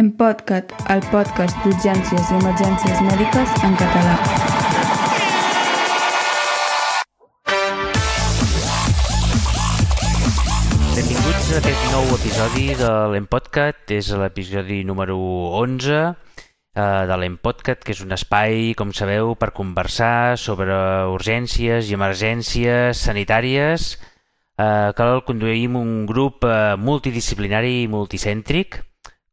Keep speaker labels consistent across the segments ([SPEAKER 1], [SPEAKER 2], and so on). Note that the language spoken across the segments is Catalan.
[SPEAKER 1] En podcast, el podcast d'urgències i emergències mèdiques en català.
[SPEAKER 2] Benvinguts a aquest nou episodi de l'Empodcat. És l'episodi número 11 eh, de l'Empodcat, que és un espai, com sabeu, per conversar sobre urgències i emergències sanitàries eh, que el conduïm un grup eh, multidisciplinari i multicèntric.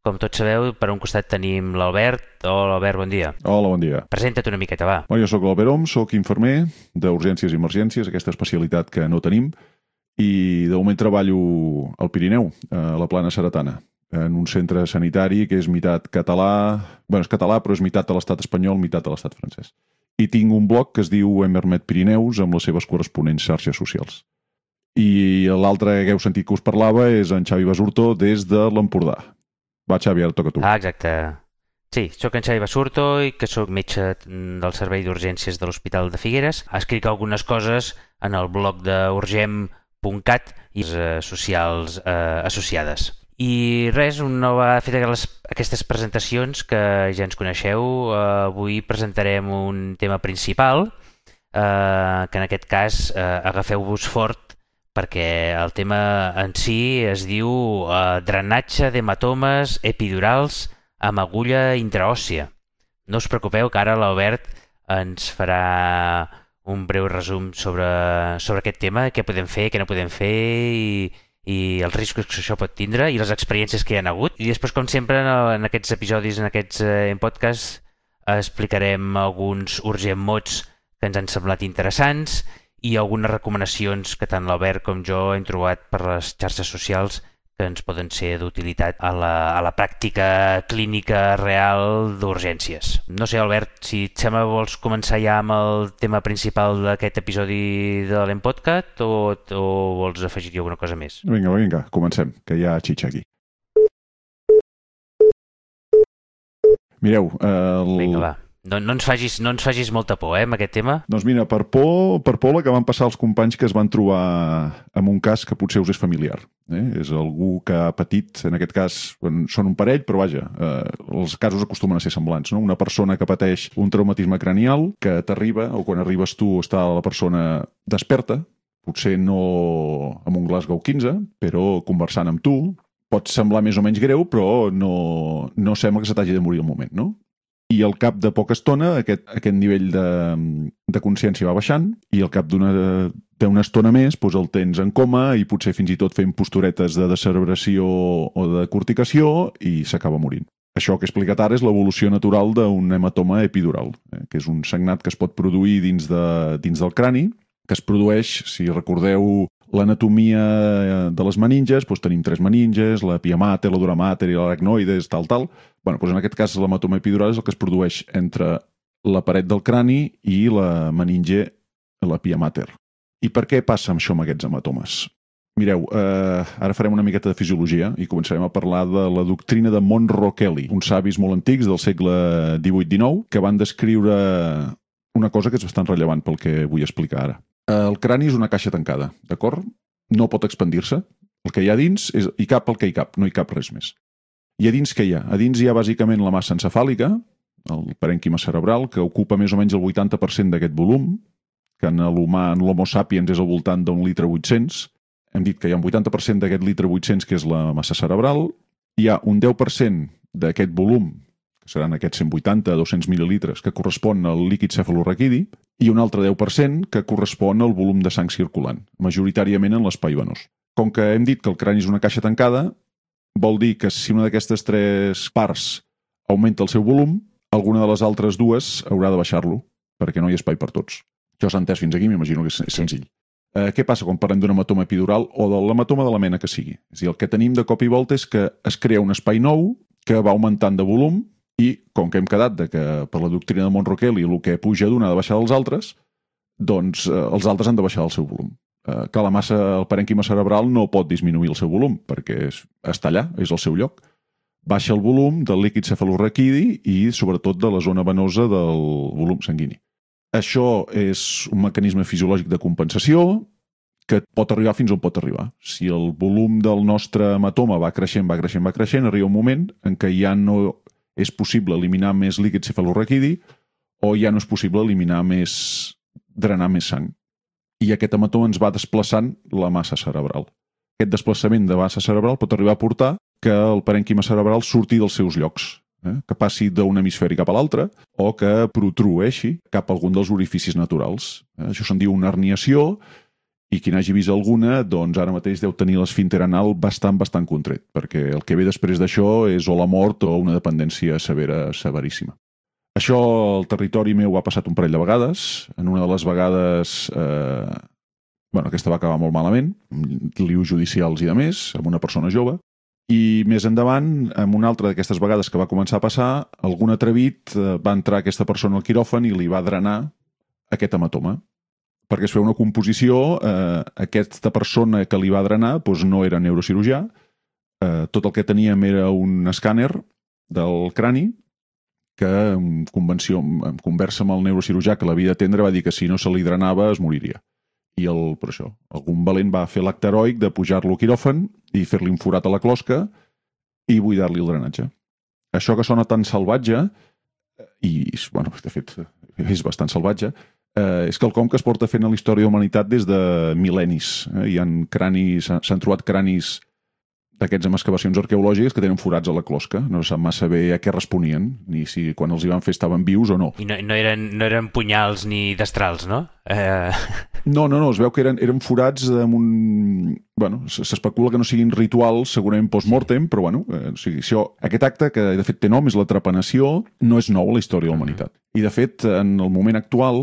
[SPEAKER 2] Com tots sabeu, per un costat tenim l'Albert. Hola, Albert, bon dia.
[SPEAKER 3] Hola, bon dia.
[SPEAKER 2] Presenta't una miqueta, va.
[SPEAKER 3] Bueno, jo sóc l'Albert Om, sóc infermer d'urgències i emergències, aquesta especialitat que no tenim, i de moment treballo al Pirineu, a la plana Seretana, en un centre sanitari que és meitat català, bueno, és català, però és meitat de l'estat espanyol, meitat de l'estat francès. I tinc un blog que es diu Emermet Pirineus amb les seves corresponents xarxes socials. I l'altre que heu sentit que us parlava és en Xavi Basurto des de l'Empordà. Va, Xavi, ara toca a tu.
[SPEAKER 2] Ah, exacte. Sí, sóc en Xavi Basurto i que sóc metge del Servei d'Urgències de l'Hospital de Figueres. Escric algunes coses en el blog d'urgem.cat i les eh, socials eh, associades. I res, una vegada fetes les, aquestes presentacions que ja ens coneixeu, eh, avui presentarem un tema principal, eh, que en aquest cas eh, agafeu-vos fort perquè el tema en si es diu eh, drenatge d'hematomes epidurals amb agulla intraòssia. No us preocupeu que ara l'Albert ens farà un breu resum sobre, sobre aquest tema, què podem fer, què no podem fer i, i els riscos que això pot tindre i les experiències que hi han hagut. I després, com sempre, en aquests episodis, en aquests eh, en podcasts, explicarem alguns urgent mots que ens han semblat interessants i algunes recomanacions que tant l'Albert com jo hem trobat per les xarxes socials que ens poden ser d'utilitat a, la, a la pràctica clínica real d'urgències. No sé, Albert, si et sembla vols començar ja amb el tema principal d'aquest episodi de l'Empodcat o, o vols afegir-hi alguna cosa més?
[SPEAKER 3] Vinga, vinga, comencem, que hi ha xitxa aquí. Mireu, el...
[SPEAKER 2] Vinga, va. No, no, ens facis, no ens facis molta por, eh, amb aquest tema.
[SPEAKER 3] Doncs mira, per por, per por la que van passar els companys que es van trobar amb un cas que potser us és familiar. Eh? És algú que ha patit, en aquest cas, són un parell, però vaja, eh, els casos acostumen a ser semblants. No? Una persona que pateix un traumatisme cranial, que t'arriba, o quan arribes tu està la persona desperta, potser no amb un Glasgow 15, però conversant amb tu, pot semblar més o menys greu, però no, no sembla que se t'hagi de morir al moment, no? I al cap de poca estona aquest, aquest nivell de, de consciència va baixant i al cap d'una estona més doncs el tens en coma i potser fins i tot fent posturetes de descerebració o de corticació i s'acaba morint. Això que he explicat ara és l'evolució natural d'un hematoma epidural, eh, que és un sagnat que es pot produir dins, de, dins del crani, que es produeix, si recordeu l'anatomia de les meninges, doncs tenim tres meninges, la pia mater, la dura mater i l'aracnoides, tal, tal. Bueno, doncs en aquest cas l'hematoma epidural és el que es produeix entre la paret del crani i la meninge, la pia mater. I per què passa això amb aquests hematomes? Mireu, eh, ara farem una miqueta de fisiologia i començarem a parlar de la doctrina de Monroe Kelly, uns savis molt antics del segle XVIII-XIX que van descriure una cosa que és bastant rellevant pel que vull explicar ara. El crani és una caixa tancada, d'acord? No pot expandir-se. El que hi ha dins és hi cap el que hi cap, no hi cap res més. I a dins què hi ha? A dins hi ha bàsicament la massa encefàlica, el parènquima cerebral, que ocupa més o menys el 80% d'aquest volum, que en l'humà, en l'homo sapiens, és al voltant d'un litre 800. Hem dit que hi ha un 80% d'aquest litre 800 que és la massa cerebral, hi ha un 10% d'aquest volum que seran aquests 180-200 mil·lilitres, que correspon al líquid cefalorraquidi, i un altre 10% que correspon al volum de sang circulant, majoritàriament en l'espai venós. Com que hem dit que el crani és una caixa tancada, vol dir que si una d'aquestes tres parts augmenta el seu volum, alguna de les altres dues haurà de baixar-lo, perquè no hi ha espai per tots. Això s'ha entès fins aquí, m'imagino que és senzill. Eh, què passa quan parlem d'un hematoma epidural o de l'hematoma de la mena que sigui? És dir, el que tenim de cop i volta és que es crea un espai nou que va augmentant de volum i com que hem quedat de que per la doctrina de Monroquel i el que puja d'un ha de baixar dels altres, doncs eh, els altres han de baixar el seu volum. Eh, que la massa, el parènquima cerebral no pot disminuir el seu volum, perquè és, està allà, és el seu lloc. Baixa el volum del líquid cefalorraquidi i sobretot de la zona venosa del volum sanguini. Això és un mecanisme fisiològic de compensació que pot arribar fins on pot arribar. Si el volum del nostre hematoma va creixent, va creixent, va creixent, arriba un moment en què ja no és possible eliminar més líquid cefalorraquidi o ja no és possible eliminar més... drenar més sang. I aquest hematoma ens va desplaçant la massa cerebral. Aquest desplaçament de massa cerebral pot arribar a portar que el parènquima cerebral surti dels seus llocs, eh? que passi d'un hemisferi cap a l'altre o que protrueixi cap a algun dels orificis naturals. Eh? Això se'n diu una herniació i qui n'hagi vist alguna, doncs ara mateix deu tenir l'esfínter anal bastant, bastant contret, perquè el que ve després d'això és o la mort o una dependència severa, severíssima. Això al territori meu ha passat un parell de vegades. En una de les vegades eh, bueno, aquesta va acabar molt malament, lius judicials i de més, amb una persona jove, i més endavant, en una altra d'aquestes vegades que va començar a passar, algun atrevit eh, va entrar aquesta persona al quiròfan i li va drenar aquest hematoma. Perquè es feia una composició, eh, aquesta persona que li va drenar doncs no era neurocirurgià, eh, tot el que teníem era un escàner del crani que en convenció, en conversa amb el neurocirurgià que l'havia d'atendre va dir que si no se li drenava es moriria i el, per això, algun valent va fer l'acte heroic de pujar-lo al quiròfan i fer-li un forat a la closca i buidar-li el drenatge. Això que sona tan salvatge, i, bueno, de fet, és bastant salvatge, eh, és quelcom que es porta fent a la història de la humanitat des de mil·lennis. Eh? Cranis, s'han trobat cranis d'aquests amb excavacions arqueològiques que tenen forats a la closca. No sap massa bé a què responien, ni si quan els hi van fer estaven vius o no.
[SPEAKER 2] I no, no, eren, no eren punyals ni destrals, no? Eh...
[SPEAKER 3] No, no, no, es veu que eren, eren forats amb un... Bueno, s'especula que no siguin rituals, segurament post-mortem, però bueno, eh, o sigui, això, aquest acte, que de fet té nom, és la trepanació, no és nou a la història de la humanitat. I de fet, en el moment actual,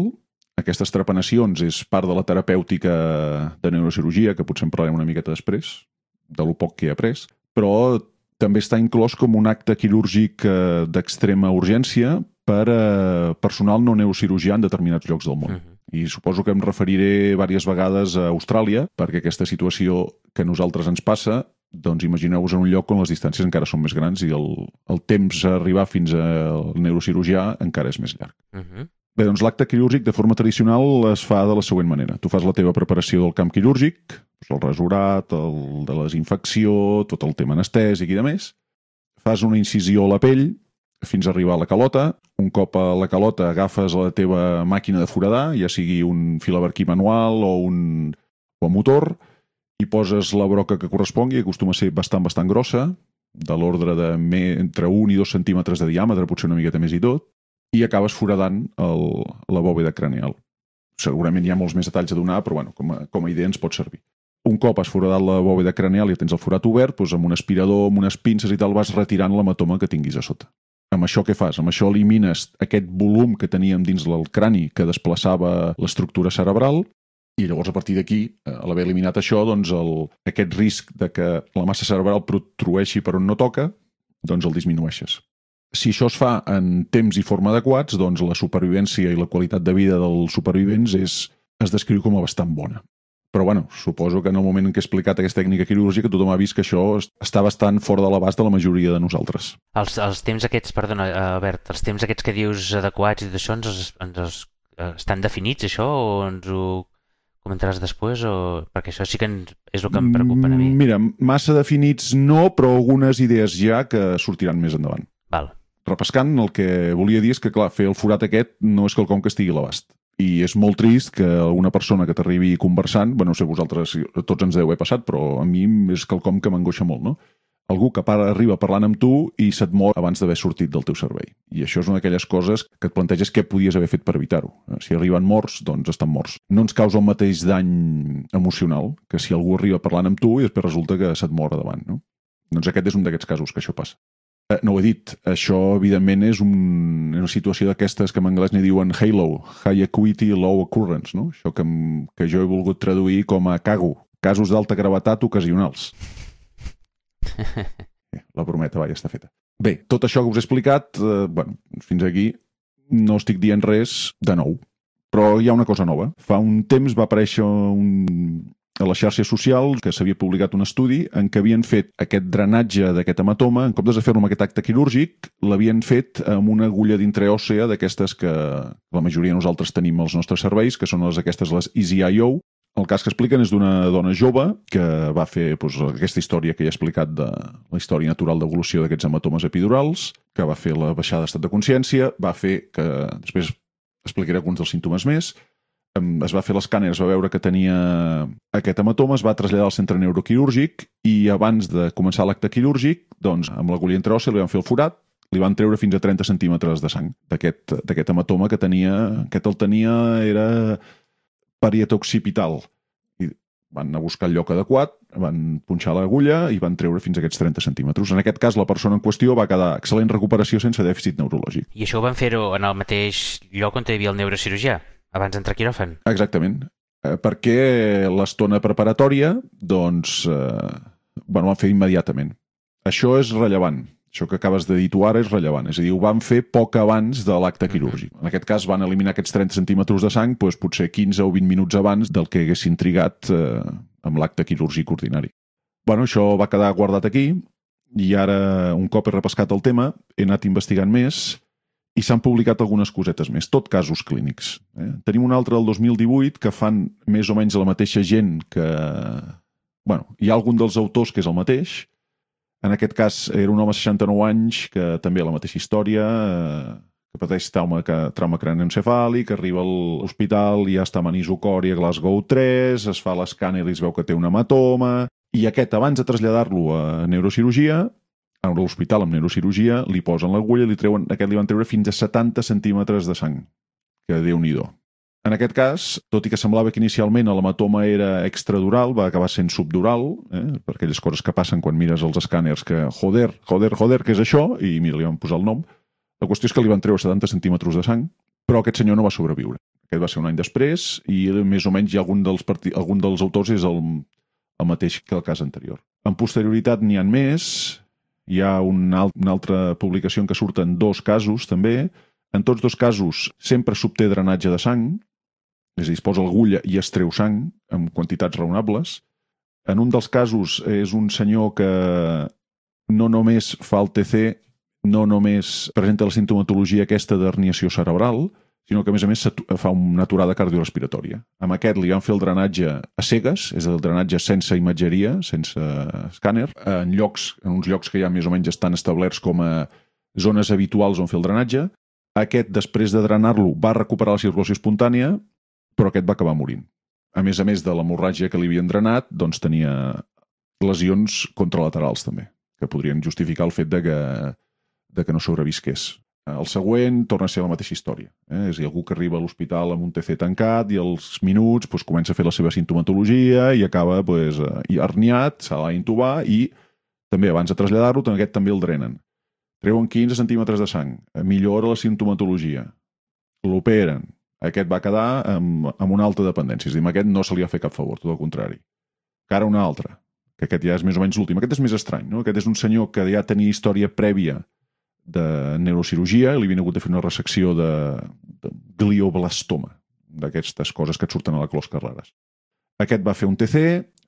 [SPEAKER 3] aquestes trepanacions és part de la terapèutica de neurocirurgia, que potser en parlarem una miqueta després, de lo poc que he après, però també està inclòs com un acte quirúrgic eh, d'extrema urgència per a personal no neurocirurgià en determinats llocs del món. Uh -huh. I suposo que em referiré diverses vegades a Austràlia, perquè aquesta situació que a nosaltres ens passa, doncs imagineu-vos en un lloc on les distàncies encara són més grans i el, el temps a arribar fins al neurocirurgià encara és més llarg. Uh -huh. Bé, doncs l'acte quirúrgic de forma tradicional es fa de la següent manera. Tu fas la teva preparació del camp quirúrgic, el rasurat, el de la desinfecció, tot el tema anestèsic i de més. Fas una incisió a la pell fins a arribar a la calota. Un cop a la calota agafes la teva màquina de foradar, ja sigui un filaberquí manual o un o motor, i poses la broca que correspongui, acostuma a ser bastant, bastant grossa, de l'ordre de me, entre 1 i 2 centímetres de diàmetre, potser una miqueta més i tot, i acabes foradant el, la bòveda cranial. Segurament hi ha molts més detalls a donar, però bueno, com a, com a idea ens pot servir un cop has foradat la bòveda craneal i tens el forat obert, doncs amb un aspirador, amb unes pinces i tal, vas retirant l'hematoma que tinguis a sota. Amb això què fas? Amb això elimines aquest volum que teníem dins del crani que desplaçava l'estructura cerebral i llavors a partir d'aquí, eh, a l'haver eliminat això, doncs el, aquest risc de que la massa cerebral protrueixi per on no toca, doncs el disminueixes. Si això es fa en temps i forma adequats, doncs la supervivència i la qualitat de vida dels supervivents és, es descriu com a bastant bona. Però bueno, suposo que en el moment en què he explicat aquesta tècnica quirúrgica tothom ha vist que això està bastant fora de l'abast de la majoria de nosaltres.
[SPEAKER 2] Els, els temps aquests, perdona, Albert, els temps aquests que dius adequats i d'això ens, ens, ens eh, estan definits, això, o ens ho comentaràs després? O... Perquè això sí que ens, és el que em preocupa a mi.
[SPEAKER 3] Mm, mira, massa definits no, però algunes idees ja que sortiran més endavant.
[SPEAKER 2] Val.
[SPEAKER 3] Repescant, el que volia dir és que, clar, fer el forat aquest no és quelcom que estigui a l'abast i és molt trist que una persona que t'arribi conversant, bueno, no sé vosaltres, tots ens deu haver passat, però a mi és quelcom que m'angoixa molt, no? Algú que para, arriba parlant amb tu i se't mor abans d'haver sortit del teu servei. I això és una d'aquelles coses que et planteges què podies haver fet per evitar-ho. Si arriben morts, doncs estan morts. No ens causa el mateix dany emocional que si algú arriba parlant amb tu i després resulta que se't mor davant, no? Doncs aquest és un d'aquests casos que això passa. Eh, no ho he dit, això evidentment és un, una situació d'aquestes que en anglès n'hi diuen HALO, High Acuity Low Occurrence, no? això que, que jo he volgut traduir com a CAGO, casos d'alta gravetat ocasionals. La prometa, va, ja està feta. Bé, tot això que us he explicat, eh, bueno, fins aquí no estic dient res de nou, però hi ha una cosa nova. Fa un temps va aparèixer un, a les xarxes socials que s'havia publicat un estudi en què havien fet aquest drenatge d'aquest hematoma, en comptes de fer-lo amb aquest acte quirúrgic, l'havien fet amb una agulla d'intraòssea d'aquestes que la majoria de nosaltres tenim als nostres serveis, que són les aquestes les EasyIO, El cas que expliquen és d'una dona jove que va fer doncs, aquesta història que he explicat de la història natural d'evolució d'aquests hematomes epidurals, que va fer la baixada d'estat de consciència, va fer que, després explicaré alguns dels símptomes més, es va fer l'escàner, es va veure que tenia aquest hematoma, es va traslladar al centre neuroquirúrgic i abans de començar l'acte quirúrgic, doncs, amb l'agulla intraòssia li van fer el forat, li van treure fins a 30 centímetres de sang d'aquest hematoma que tenia, aquest el tenia, era parieta occipital. I van a buscar el lloc adequat, van punxar l'agulla i van treure fins a aquests 30 centímetres. En aquest cas, la persona en qüestió va quedar excel·lent recuperació sense dèficit neurològic.
[SPEAKER 2] I això ho van fer-ho en el mateix lloc on hi havia el neurocirurgià, abans d'entrar a quiròfan?
[SPEAKER 3] Exactament. Eh, perquè l'estona preparatòria, doncs, eh, bueno, van fer immediatament. Això és rellevant, això que acabes de dir tu ara és rellevant. És a dir, ho van fer poc abans de l'acte quirúrgic. En aquest cas van eliminar aquests 30 centímetres de sang doncs, potser 15 o 20 minuts abans del que haguessin trigat eh, amb l'acte quirúrgic ordinari. bueno, això va quedar guardat aquí i ara, un cop he repescat el tema, he anat investigant més i s'han publicat algunes cosetes més, tot casos clínics. Eh? Tenim un altre del 2018 que fan més o menys la mateixa gent que... bueno, hi ha algun dels autors que és el mateix, en aquest cas era un home de 69 anys que també la mateixa història, eh, que pateix trauma, que, trauma cranioencefàlic, arriba a l'hospital i ja està amb anisocòria Glasgow 3, es fa l'escàner i es veu que té un hematoma, i aquest, abans de traslladar-lo a neurocirurgia, a l'hospital amb neurocirurgia, li posen l'agulla i li treuen, aquest li van treure fins a 70 centímetres de sang, que déu nhi en aquest cas, tot i que semblava que inicialment l'hematoma era extradural, va acabar sent subdural, eh, per aquelles coses que passen quan mires els escàners que joder, joder, joder, què és això? I mira, li van posar el nom. La qüestió és que li van treure 70 centímetres de sang, però aquest senyor no va sobreviure. Aquest va ser un any després i més o menys hi ha algun dels, partits, algun dels autors és el, el mateix que el cas anterior. En posterioritat n'hi han més, hi ha una, una altra publicació en què surten dos casos també, en tots dos casos sempre s'obté drenatge de sang, és a dir, es posa l'agulla i es treu sang en quantitats raonables. En un dels casos és un senyor que no només fa el TC, no només presenta la sintomatologia aquesta d'herniació cerebral, sinó que a més a més fa una aturada cardiorrespiratòria. Amb aquest li van fer el drenatge a cegues, és el drenatge sense imatgeria, sense escàner, en llocs, en uns llocs que ja més o menys estan establerts com a zones habituals on fer el drenatge. Aquest, després de drenar-lo, va recuperar la circulació espontània però aquest va acabar morint. A més a més de l'hemorràgia que li havien drenat, doncs tenia lesions contralaterals també, que podrien justificar el fet de que, de que no sobrevisqués. El següent torna a ser la mateixa història. Eh? És dir, algú que arriba a l'hospital amb un TC tancat i als minuts doncs, comença a fer la seva sintomatologia i acaba doncs, herniat, s'ha d'intubar i també abans de traslladar-lo, aquest també el drenen. Treuen 15 centímetres de sang, millora la sintomatologia, l'operen, aquest va quedar amb, amb una alta dependència. És a dir, aquest no se li ha fet cap favor, tot el contrari. Cara una altra, que aquest ja és més o menys l'últim. Aquest és més estrany, no? Aquest és un senyor que ja tenia història prèvia de neurocirurgia, li havien hagut de fer una resecció de, de glioblastoma, d'aquestes coses que et surten a la closca rares. Aquest va fer un TC,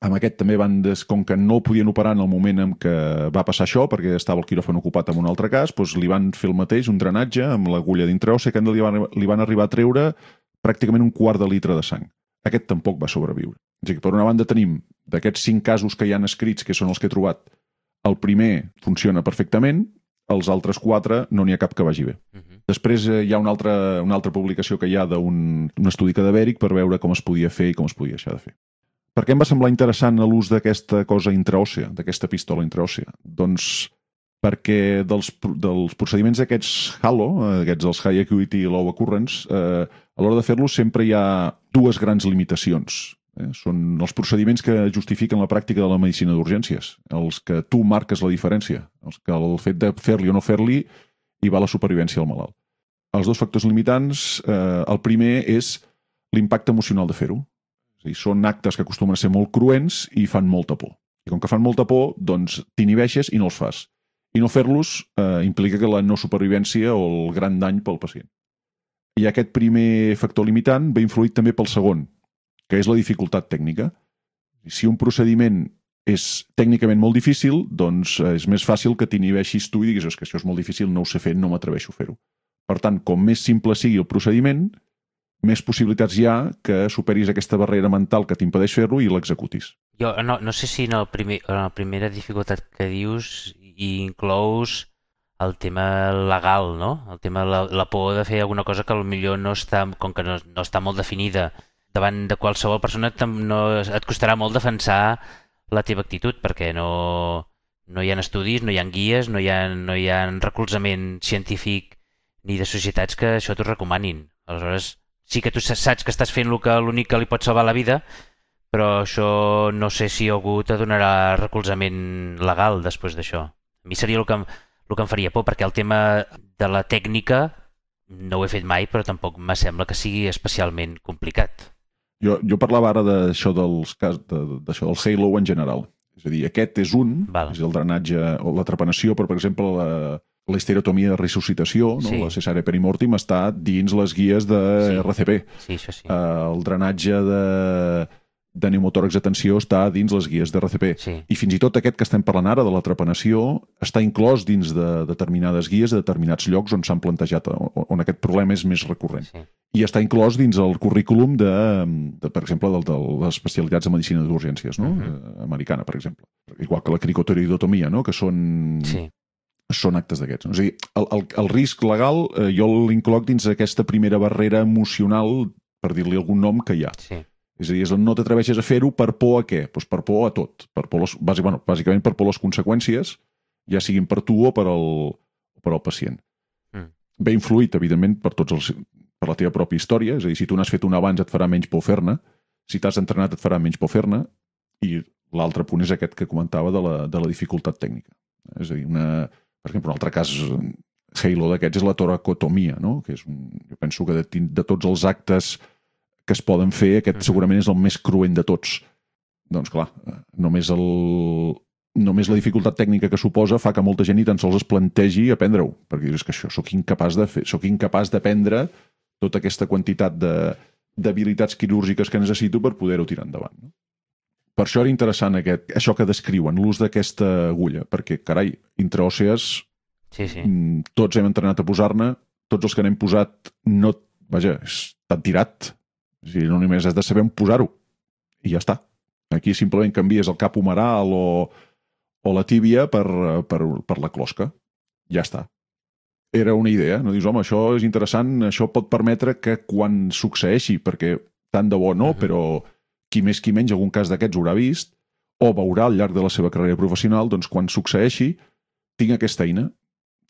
[SPEAKER 3] amb aquest també van, des, com que no podien operar en el moment en què va passar això, perquè estava el quiròfan ocupat en un altre cas, doncs li van fer el mateix, un drenatge amb l'agulla d'intraòssia, que li van, li van arribar a treure pràcticament un quart de litre de sang. Aquest tampoc va sobreviure. És dir, per una banda tenim d'aquests cinc casos que hi han escrits, que són els que he trobat, el primer funciona perfectament, els altres quatre no n'hi ha cap que vagi bé. Uh -huh. Després eh, hi ha una altra, una altra publicació que hi ha d'un estudi cadavèric per veure com es podia fer i com es podia deixar de fer. Per què em va semblar interessant l'ús d'aquesta cosa intraòssia, d'aquesta pistola intraòssia? Doncs perquè dels, dels procediments aquests HALO, eh, aquests els High Acuity Low Occurrence, eh, a l'hora de fer-los sempre hi ha dues grans limitacions. Eh? Són els procediments que justifiquen la pràctica de la medicina d'urgències, els que tu marques la diferència, els que el fet de fer-li o no fer-li hi va la supervivència al malalt. Els dos factors limitants, eh, el primer és l'impacte emocional de fer-ho dir, són actes que acostumen a ser molt cruents i fan molta por. I com que fan molta por, doncs t'inhibeixes i no els fas. I no fer-los eh, implica que la no supervivència o el gran dany pel pacient. I aquest primer factor limitant ve influït també pel segon, que és la dificultat tècnica. Si un procediment és tècnicament molt difícil, doncs eh, és més fàcil que t'inhibeixis tu i diguis que això és molt difícil, no ho sé fer, no m'atreveixo a fer-ho. Per tant, com més simple sigui el procediment, més possibilitats hi ha que superis aquesta barrera mental que t'impedeix fer-lo i l'executis.
[SPEAKER 2] Jo no, no sé si en, el primer, en la primera dificultat que dius hi inclous el tema legal, no? El tema la, la por de fer alguna cosa que millor no està, com que no, no està molt definida davant de qualsevol persona, no, et costarà molt defensar la teva actitud perquè no, no hi ha estudis, no hi ha guies, no hi ha, no hi ha recolzament científic ni de societats que això t'ho recomanin. Aleshores, sí que tu saps que estàs fent l'únic que li pot salvar la vida, però això no sé si algú te donarà recolzament legal després d'això. A mi seria el que, el que em faria por, perquè el tema de la tècnica no ho he fet mai, però tampoc me sembla que sigui especialment complicat.
[SPEAKER 3] Jo, jo parlava ara d'això dels cas d'això del Halo en general. És a dir, aquest és un, Val. és el drenatge o la trepanació, però, per exemple, la, la histerotomia de resuscitació, no?
[SPEAKER 2] Sí.
[SPEAKER 3] la cesàrea perimortim, està dins les guies de
[SPEAKER 2] Sí.
[SPEAKER 3] RCP.
[SPEAKER 2] Sí, això sí.
[SPEAKER 3] Uh, el drenatge de, de pneumotòrax de tensió està dins les guies de RCP.
[SPEAKER 2] Sí,
[SPEAKER 3] I fins i tot aquest que estem parlant ara, de la trepanació, està inclòs dins de determinades guies de determinats llocs on s'han plantejat, on, on aquest problema és més recurrent.
[SPEAKER 2] sí.
[SPEAKER 3] I està inclòs dins el currículum de, de per exemple, de, de les especialitats de medicina d'urgències, no?
[SPEAKER 2] Mhm.
[SPEAKER 3] Eh, americana, per exemple. Igual que la cricotoridotomia, no? que són,
[SPEAKER 2] sí.
[SPEAKER 3] són actes d'aquests. No? És a dir, el, el, el risc legal eh, jo l'incloc dins aquesta primera barrera emocional, per dir-li algun nom, que hi ha.
[SPEAKER 2] sí.
[SPEAKER 3] És a dir, és no t'atreveixes a fer-ho per por a què? Pues per por a tot. Per por les, bàsic, bueno, bàsicament per por a les conseqüències, ja siguin per tu o per al, per al pacient.
[SPEAKER 2] Mm.
[SPEAKER 3] Ve influït, evidentment, per, tots els, per la teva pròpia història. És a dir, si tu n'has fet un abans et farà menys por fer-ne, si t'has entrenat et farà menys por fer-ne, i l'altre punt és aquest que comentava de la, de la dificultat tècnica. És a dir, una, per exemple, un altre cas Halo d'aquests és la toracotomia, no? que és un, jo penso que de, de tots els actes que es poden fer, aquest segurament és el més cruent de tots. Doncs clar, només, el, només la dificultat tècnica que suposa fa que molta gent ni tan sols es plantegi aprendre-ho, perquè dius "És que això sóc incapaç de fer, sóc incapaç d'aprendre tota aquesta quantitat de d'habilitats quirúrgiques que necessito per poder-ho tirar endavant. No? Per això era interessant aquest, això que descriuen, l'ús d'aquesta agulla, perquè, carai, intraòssees
[SPEAKER 2] Sí, sí.
[SPEAKER 3] Mm, tots hem entrenat a posar-ne, tots els que n'hem posat no... Vaja, està tirat. A dir, no només has de saber on posar-ho. I ja està. Aquí simplement canvies el cap humeral o, o la tíbia per, per, per la closca. Ja està. Era una idea. No dius, home, això és interessant, això pot permetre que quan succeeixi, perquè tant de bo no,
[SPEAKER 2] Mhm.
[SPEAKER 3] però qui més qui menys algun cas d'aquests haurà vist, o veurà al llarg de la seva carrera professional, doncs quan succeeixi, tinc aquesta eina.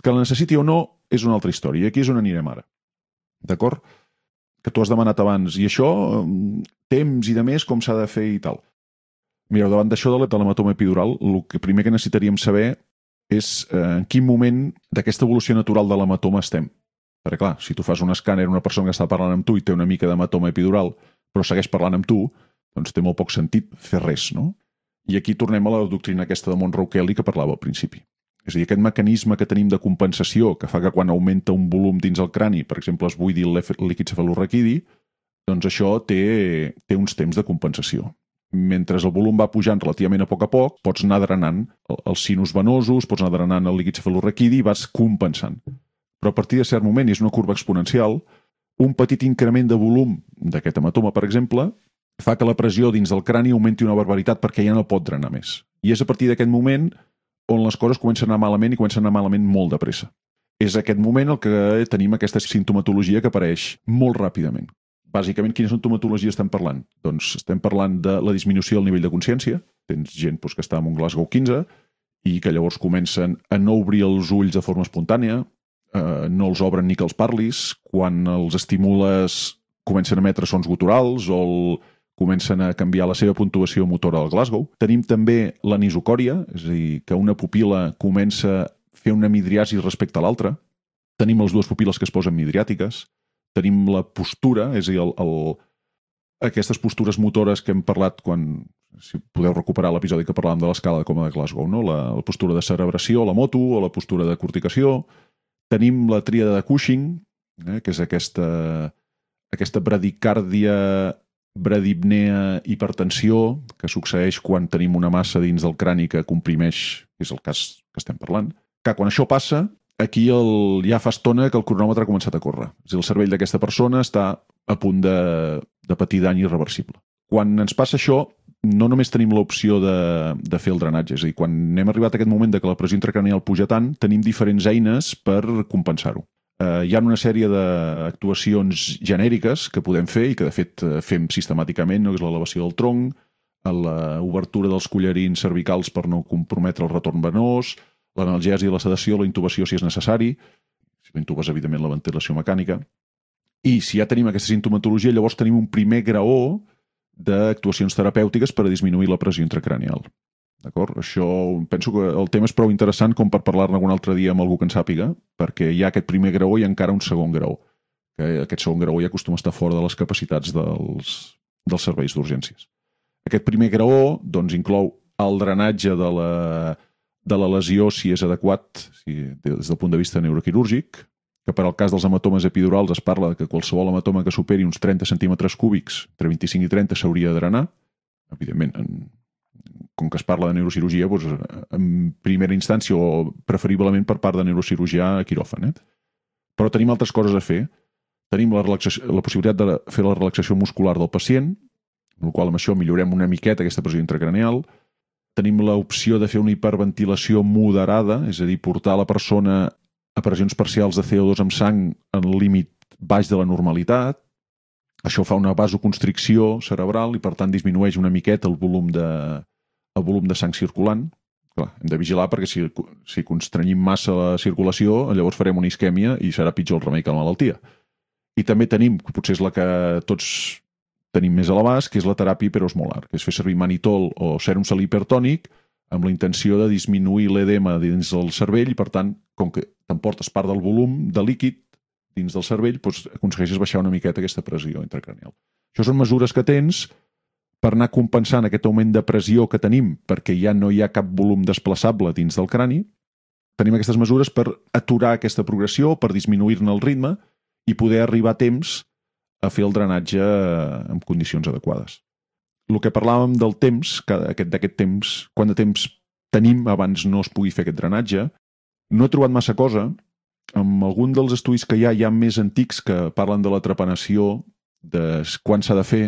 [SPEAKER 3] Que la necessiti o no és una altra història. I aquí és on anirem ara. D'acord? Que tu has demanat abans. I això, mm, temps i de més, com s'ha de fer i tal. Mireu, davant d'això de la- de l'hematoma epidural, el que primer que necessitaríem saber és eh, en quin moment d'aquesta evolució natural de l'hematoma estem. Perquè, clar, si tu fas un escàner una persona que està parlant amb tu i té una mica d'hematoma epidural, però segueix parlant amb tu, doncs té molt poc sentit fer res, no? I aquí tornem a la doctrina aquesta de Monroe Kelly que parlava al principi. És a dir, aquest mecanisme que tenim de compensació que fa que quan augmenta un volum dins el crani, per exemple, es buidi el líquid cefalorraquidi, doncs això té, té uns temps de compensació. Mentre el volum va pujant relativament a poc a poc, pots anar drenant el- els sinus venosos, pots anar drenant el líquid cefalorraquidi i vas compensant. Però a partir de cert moment, i és una curva exponencial, un petit increment de volum d'aquest hematoma, per exemple, fa que la pressió dins del crani augmenti una barbaritat perquè ja no pot drenar més. I és a partir d'aquest moment on les coses comencen a anar malament i comencen a anar malament molt de pressa. És aquest moment el que tenim aquesta sintomatologia que apareix molt ràpidament. Bàsicament, quina sintomatologia estem parlant? Doncs estem parlant de la disminució del nivell de consciència. Tens gent doncs, que està en un Glasgow 15 i que llavors comencen a no obrir els ulls de forma espontània, eh, no els obren ni que els parlis, quan els estimules comencen a emetre sons guturals o el, comencen a canviar la seva puntuació motora al Glasgow. Tenim també l'anisocòria, és a dir, que una pupila comença a fer una midriasi respecte a l'altra. Tenim les dues pupil·les que es posen midriàtiques. Tenim la postura, és a dir, el, el, aquestes postures motores que hem parlat quan si podeu recuperar l'episodi que parlàvem de l'escala de coma de Glasgow, no? la, la postura de cerebració la moto o la postura de corticació. Tenim la tríada de Cushing, eh, que és aquesta, aquesta bradicàrdia, bradipnea, hipertensió, que succeeix quan tenim una massa dins del crani que comprimeix, que és el cas que estem parlant. Que quan això passa, aquí el, ja fa estona que el cronòmetre ha començat a córrer. És dir, el cervell d'aquesta persona està a punt de, de patir dany irreversible. Quan ens passa això, no només tenim l'opció de, de fer el drenatge, és a dir, quan hem arribat a aquest moment de que la pressió intracranial puja tant, tenim diferents eines per compensar-ho. Eh, hi ha una sèrie d'actuacions genèriques que podem fer i que de fet eh, fem sistemàticament, no? que és l'elevació del tronc, l'obertura dels collarins cervicals per no comprometre el retorn venós, l'analgèsia la sedació, la intubació si és necessari, si la intubes, evidentment, la ventilació mecànica. I si ja tenim aquesta sintomatologia, llavors tenim un primer graó d'actuacions terapèutiques per a disminuir la pressió intracranial. D'acord? Això penso que el tema és prou interessant com per parlar-ne algun altre dia amb algú que en sàpiga, perquè hi ha aquest primer graó i encara un segon graó. Que aquest segon graó ja acostuma a estar fora de les capacitats dels, dels serveis d'urgències. Aquest primer graó doncs, inclou el drenatge de la, de la lesió si és adequat si, des del punt de vista neuroquirúrgic, que per al cas dels hematomes epidurals es parla que qualsevol hematoma que superi uns 30 centímetres cúbics, entre 25 i 30, s'hauria de drenar. Evidentment, en, com que es parla de neurocirurgia, doncs, en primera instància o preferiblement per part de neurocirurgià a quiròfan. Eh? Però tenim altres coses a fer. Tenim la, la possibilitat de fer la relaxació muscular del pacient, amb la qual amb això millorem una miqueta aquesta pressió intracraneal. Tenim l'opció de fer una hiperventilació moderada, és a dir, portar la persona a pressions parcials de CO2 amb sang en límit baix de la normalitat. Això fa una vasoconstricció cerebral i, per tant, disminueix una miqueta el volum de, el volum de sang circulant. Clar, hem de vigilar perquè si, si constrenyim massa la circulació, llavors farem una isquèmia i serà pitjor el remei que la malaltia. I també tenim, potser és la que tots tenim més a l'abast, que és la teràpia hiperosmolar, que és fer servir manitol o sèrum salí hipertònic amb la intenció de disminuir l'edema dins del cervell i, per tant, com que t'emportes part del volum de líquid dins del cervell, doncs aconsegueixes baixar una miqueta aquesta pressió intracranial. Això són mesures que tens per anar compensant aquest augment de pressió que tenim perquè ja no hi ha cap volum desplaçable dins del crani. Tenim aquestes mesures per aturar aquesta progressió, per disminuir-ne el ritme i poder arribar a temps a fer el drenatge en condicions adequades el que parlàvem del temps, d'aquest temps, quant de temps tenim abans no es pugui fer aquest drenatge, no he trobat massa cosa. Amb algun dels estudis que hi ha, hi ha més antics que parlen de la trepanació, de quan s'ha de fer,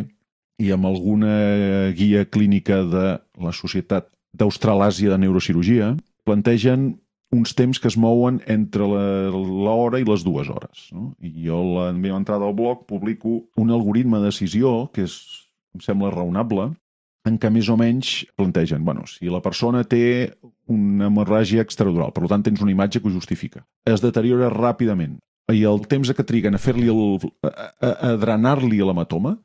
[SPEAKER 3] i amb alguna guia clínica de la Societat d'Australàsia de Neurocirurgia, plantegen uns temps que es mouen entre l'hora i les dues hores. No? I jo, a la meva entrada al blog, publico un algoritme de decisió, que és em sembla raonable, en què més o menys plantegen, bueno, si la persona té una hemorràgia extradural, per tant tens una imatge que ho justifica, es deteriora ràpidament i el temps que triguen a fer-li a, a drenar-li l'hematoma,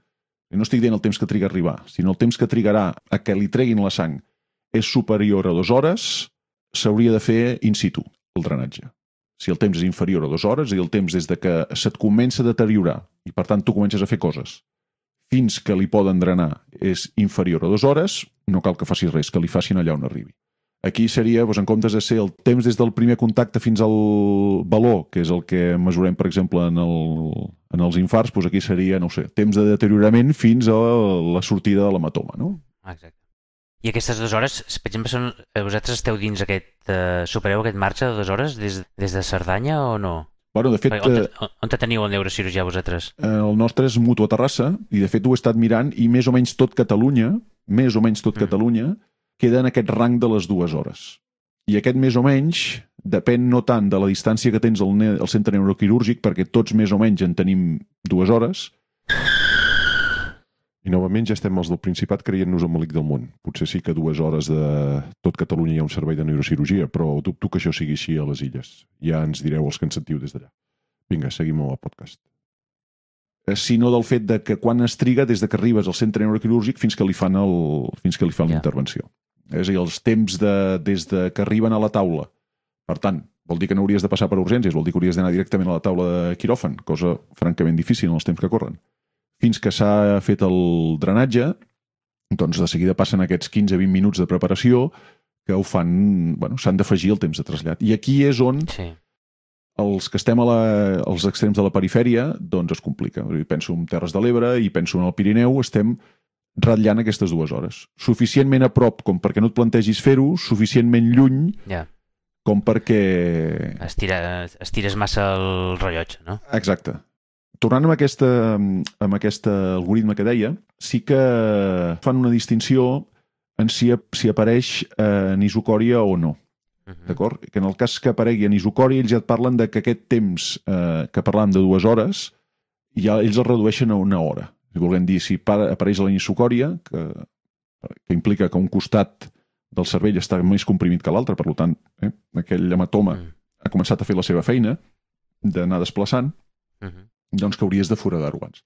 [SPEAKER 3] i no estic dient el temps que triga a arribar, sinó el temps que trigarà a que li treguin la sang és superior a dues hores, s'hauria de fer in situ, el drenatge. Si el temps és inferior a dues hores, i el temps des de que se't comença a deteriorar i per tant tu comences a fer coses fins que li poden drenar és inferior a dues hores, no cal que facis res, que li facin allà on arribi. Aquí seria, doncs, en comptes de ser el temps des del primer contacte fins al valor, que és el que mesurem, per exemple, en, el, en els infarts, doncs aquí seria, no sé, temps de deteriorament fins a la sortida de l'hematoma, no?
[SPEAKER 2] Exacte. I aquestes dues hores, per exemple, són, eh, vosaltres esteu dins aquest... Eh, supereu aquest marge de dues hores des, des de Cerdanya o no?
[SPEAKER 3] Bueno, de fet... On,
[SPEAKER 2] te, eh, on te teniu el neurocirurgià vosaltres?
[SPEAKER 3] Eh, el nostre és Mutu a Terrassa i de fet ho he estat mirant i més o menys tot Catalunya, més o menys tot mm. Catalunya, queda en aquest rang de les dues hores. I aquest més o menys depèn no tant de la distància que tens al, al centre neuroquirúrgic, perquè tots més o menys en tenim dues hores, i novament ja estem els del Principat creient-nos el malic del món. Potser sí que dues hores de tot Catalunya hi ha un servei de neurocirurgia, però dubto que això sigui així a les illes. Ja ens direu els que ens sentiu des d'allà. Vinga, seguim el podcast. Eh, sinó del fet de que quan es triga des de que arribes al centre neuroquirúrgic fins que li fan, el, fins que li fan yeah. l'intervenció. És a dir, els temps de, des de que arriben a la taula. Per tant, vol dir que no hauries de passar per urgències, vol dir que hauries d'anar directament a la taula de quiròfan, cosa francament difícil en els temps que corren fins que s'ha fet el drenatge, doncs de seguida passen aquests 15-20 minuts de preparació que ho fan, bueno, s'han d'afegir el temps de trasllat. I aquí és on sí. els que estem a la, als extrems de la perifèria, doncs es complica. Penso en Terres de l'Ebre i penso en el Pirineu, estem ratllant aquestes dues hores. Suficientment a prop com perquè no et plantegis fer-ho, suficientment lluny yeah. Com perquè...
[SPEAKER 2] Estira, estires massa el rellotge, no?
[SPEAKER 3] Exacte tornant amb, aquesta, amb aquest algoritme que deia, sí que fan una distinció en si, si apareix eh, en isocòria o no.
[SPEAKER 2] Uh -huh.
[SPEAKER 3] D'acord? Que en el cas que aparegui en isocòria, ells ja et parlen de que aquest temps eh, que parlàvem de dues hores, ja ells el redueixen a una hora. Si volem dir, si pa- apareix la isocòria, que, que implica que un costat del cervell està més comprimit que l'altre, per tant, eh, aquell hematoma
[SPEAKER 2] Mm.
[SPEAKER 3] ha començat a fer la seva feina d'anar desplaçant,
[SPEAKER 2] Uh -huh.
[SPEAKER 3] doncs que hauries de foradar-ho abans.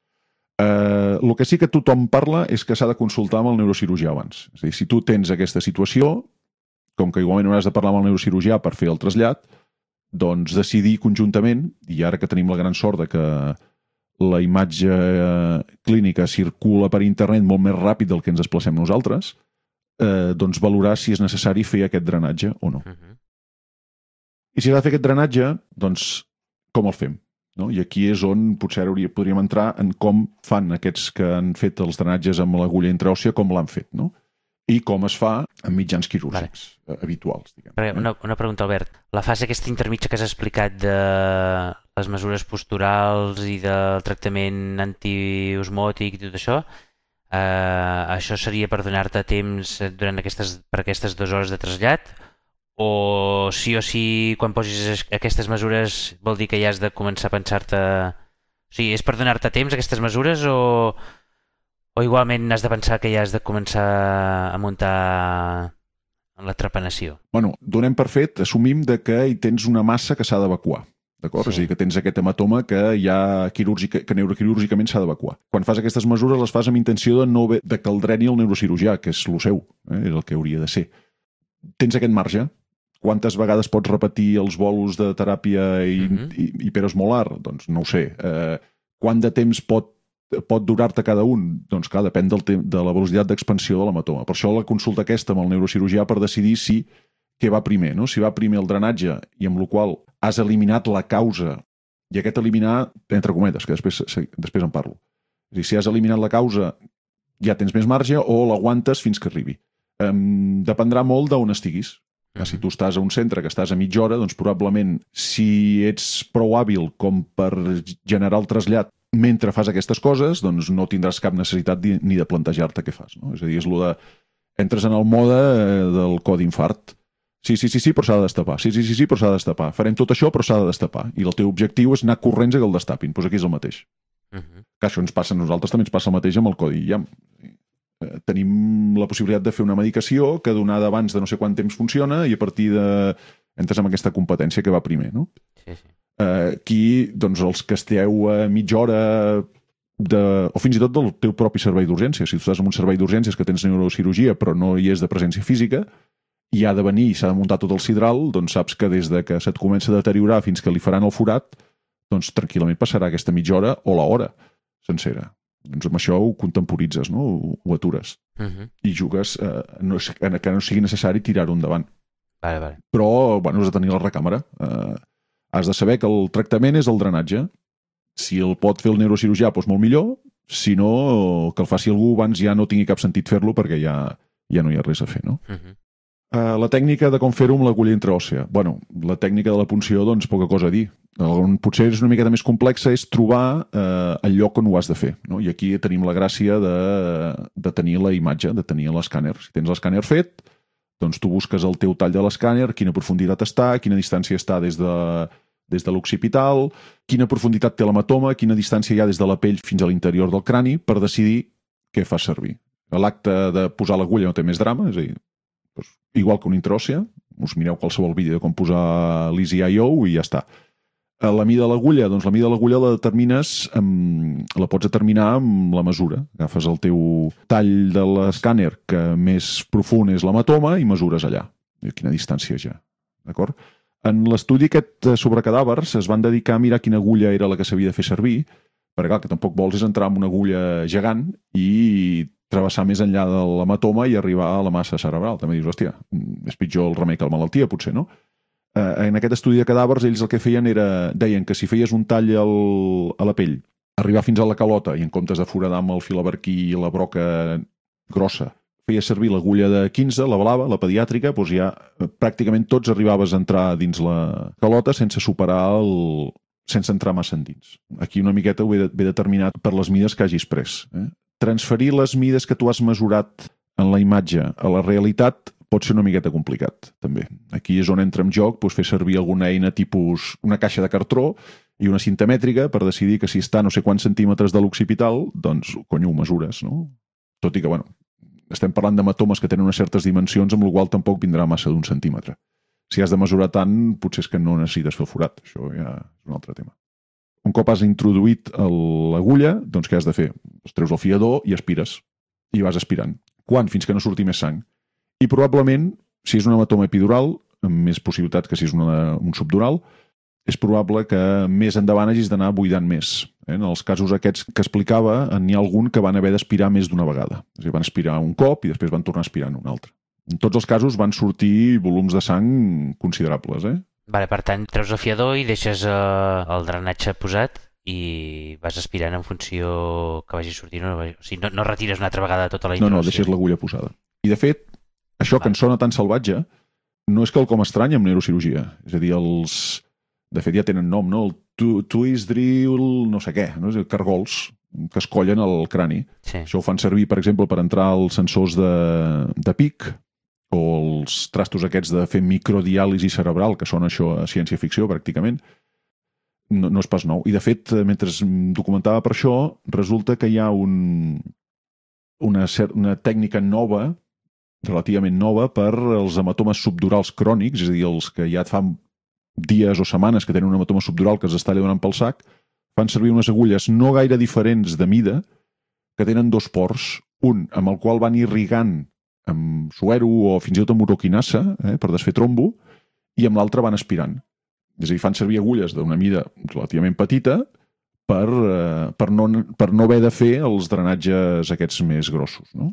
[SPEAKER 3] Eh, el que sí que tothom parla és que s'ha de consultar amb el neurocirurgià abans. És a dir, si tu tens aquesta situació, com que igualment hauràs de parlar amb el neurocirurgià per fer el trasllat, doncs decidir conjuntament, i ara que tenim la gran sort de que la imatge eh, clínica circula per internet molt més ràpid del que ens desplacem nosaltres, eh, doncs valorar si és necessari fer aquest drenatge o no.
[SPEAKER 2] Uh -huh.
[SPEAKER 3] I si s'ha de fer aquest drenatge, doncs com el fem? No? I aquí és on potser hauria, podríem entrar en com fan aquests que han fet els drenatges amb l'agulla intraòssia, com l'han fet, no? I com es fa amb mitjans quirúrgics vale. habituals. Diguem.
[SPEAKER 2] Perquè Una, una pregunta, Albert. La fase aquesta intermitja que has explicat de les mesures posturals i del tractament antiosmòtic i tot això, eh, això seria per donar-te temps durant aquestes, per aquestes dues hores de trasllat? O sí o sí, quan posis es- aquestes mesures, vol dir que ja has de començar a pensar-te... O sigui, és per donar-te temps aquestes mesures o, o igualment has de pensar que ja has de començar a muntar la trepanació?
[SPEAKER 3] Bueno, donem per fet, assumim de que hi tens una massa que s'ha d'evacuar. D'acord?
[SPEAKER 2] Sí.
[SPEAKER 3] És a dir, que tens aquest hematoma que ja quirúrgica, que neuroquirúrgicament s'ha d'evacuar. Quan fas aquestes mesures les fas amb intenció de, no de que el dreni el neurocirurgià, que és el seu, eh? és el que hauria de ser. Tens aquest marge. Quantes vegades pots repetir els bolos de teràpia i. -huh. i, hiperosmolar? Doncs no ho sé. Eh, quant de temps pot pot durar-te cada un? Doncs clar, depèn del de la velocitat d'expansió de l'hematoma. Per això la consulta aquesta amb el neurocirurgià per decidir si què va primer, no? Si va primer el drenatge i amb la qual has eliminat la causa i aquest eliminar, entre cometes, que després, després en parlo. És dir, si has eliminat la causa ja tens més marge o l'aguantes fins que arribi. Um, dependrà molt d'on estiguis. Mm -hmm. Si tu estàs a un centre que estàs a mitja hora, doncs probablement si ets prou hàbil com per generar el trasllat mentre fas aquestes coses, doncs no tindràs cap necessitat ni de plantejar-te què fas. No? És a dir, és el de... Entres en el mode eh, del codi infart. Sí, sí, sí, sí, però s'ha de destapar. Sí, sí, sí, sí, però s'ha de destapar. Farem tot això, però s'ha de destapar. I el teu objectiu és anar corrents a que el destapin. Doncs aquí és el mateix.
[SPEAKER 2] Uh -huh.
[SPEAKER 3] Que això ens passa a nosaltres, també ens passa el mateix amb el codi IAM. Eh, Tenim la possibilitat de fer una medicació que donada abans de no sé quant temps funciona i a partir de... entres amb aquesta competència que va primer, no?
[SPEAKER 2] Sí, sí.
[SPEAKER 3] Eh, aquí, doncs, els que esteu a mitja hora de, o fins i tot del teu propi servei d'urgència. Si tu estàs en un servei d'urgències que tens neurocirurgia però no hi és de presència física i ha de venir i s'ha de muntar tot el sidral, doncs saps que des de que se't comença a deteriorar fins que li faran el forat, doncs tranquil·lament passarà aquesta mitja hora o l'hora sencera. Doncs amb això ho contemporitzes, no? ho, ho atures
[SPEAKER 2] Uh -huh.
[SPEAKER 3] i jugues eh, no, que no sigui necessari tirar-ho endavant
[SPEAKER 2] Vale, vale.
[SPEAKER 3] però bueno, has de tenir la recàmera. Uh, has de saber que el tractament és el drenatge. Si el pot fer el neurocirurgià, doncs molt millor. Si no, que el faci algú abans ja no tingui cap sentit fer-lo perquè ja, ja no hi ha res a fer, no?
[SPEAKER 2] Uh -huh.
[SPEAKER 3] Uh, la tècnica de com fer-ho amb l'agulla intraòssea. Bueno, la tècnica de la punció, doncs, poca cosa a dir. On potser és una miqueta més complexa és trobar uh, el lloc on ho has de fer. No? I aquí tenim la gràcia de, de tenir la imatge, de tenir l'escàner. Si tens l'escàner fet, doncs tu busques el teu tall de l'escàner, quina profunditat està, quina distància està des de, des de l'occipital, quina profunditat té l'hematoma, quina distància hi ha des de la pell fins a l'interior del crani per decidir què fa servir. L'acte de posar l'agulla no té més drama, és a dir, igual que una intròcia, us mireu qualsevol vídeo de com posar l'EasyIO i ja està. Eh, La mida de l'agulla, doncs la mida de l'agulla la determines, amb, la pots determinar amb la mesura. Agafes el teu tall de l'escàner que més profund és l'hematoma i mesures allà. I quina distància ha. D'acord? En l'estudi aquest sobre cadàvers es van dedicar a mirar quina agulla era la que s'havia de fer servir, perquè clar, que tampoc vols és entrar amb una agulla gegant i travessar més enllà de l'hematoma i arribar a la massa cerebral. També dius, hòstia, mm, és pitjor el remei que la malaltia, potser, no? Eh, en aquest estudi de cadàvers, ells el que feien era... Deien que si feies un tall al, a la pell, arribar fins a la calota i en comptes de foradar amb el filaberquí i la broca grossa, feies servir l'agulla de 15, la blava, la pediàtrica, doncs ja eh, pràcticament tots arribaves a entrar dins la calota sense superar el, sense entrar massa endins. Aquí una miqueta ho ve, ve determinat per les mides que hagis pres. Eh? Transferir les mides que tu has mesurat en la imatge a la realitat pot ser una miqueta complicat, també. Aquí és on entra en joc doncs, fer servir alguna eina tipus una caixa de cartró i una cinta mètrica per decidir que si està no sé quants centímetres de l'occipital, doncs, conyo, ho mesures, no? Tot i que, bueno, estem parlant d'hematomes que tenen unes certes dimensions, amb la qual tampoc vindrà massa d'un centímetre. Si has de mesurar tant, potser és que no necessites fer forat. Això ja és un altre tema. Un cop has introduït l'agulla, doncs què has de fer? Es treus el fiador i aspires. I vas aspirant. Quan? Fins que no surti més sang. I probablement, si és un hematoma epidural, amb més possibilitats que si és una, un subdural, és probable que més endavant hagis d'anar buidant més. Eh, en els casos aquests que explicava, n'hi ha algun que van haver d'aspirar més d'una vegada. És a dir, van aspirar un cop i després van tornar a aspirar un altre. En tots els casos van sortir volums de sang considerables. Eh?
[SPEAKER 2] Vale, per tant, treus el fiador i deixes eh, el drenatge posat i vas aspirant en funció que vagi sortint. No, o sigui, no, no retires una altra vegada tota la
[SPEAKER 3] No,
[SPEAKER 2] introducció.
[SPEAKER 3] no, deixes l'agulla posada. I, de fet, això que
[SPEAKER 2] Val.
[SPEAKER 3] ens sona tan salvatge no és quelcom estrany amb neurocirurgia. És a dir, els... De fet, ja tenen nom, no? El tu- twist drill, no sé què, no? És dir, cargols que es collen al crani.
[SPEAKER 2] Sí.
[SPEAKER 3] Això ho fan servir, per exemple, per entrar als sensors de, de pic o els trastos aquests de fer microdiàlisi cerebral, que són això a ciència-ficció, pràcticament. No, no és pas nou. I, de fet, mentre documentava per això, resulta que hi ha un, una, una tècnica nova, relativament nova, per als hematomes subdurals crònics, és a dir, els que ja et fan dies o setmanes que tenen un hematoma subdural que els està donant pel sac, fan servir unes agulles no gaire diferents de mida, que tenen dos ports, un amb el qual van irrigant amb suero o fins i tot amb uroquinasa eh, per desfer trombo, i amb l'altre van aspirant. És a dir, fan servir agulles d'una mida relativament petita per, eh, per, no, per no haver de fer els drenatges aquests més grossos. No?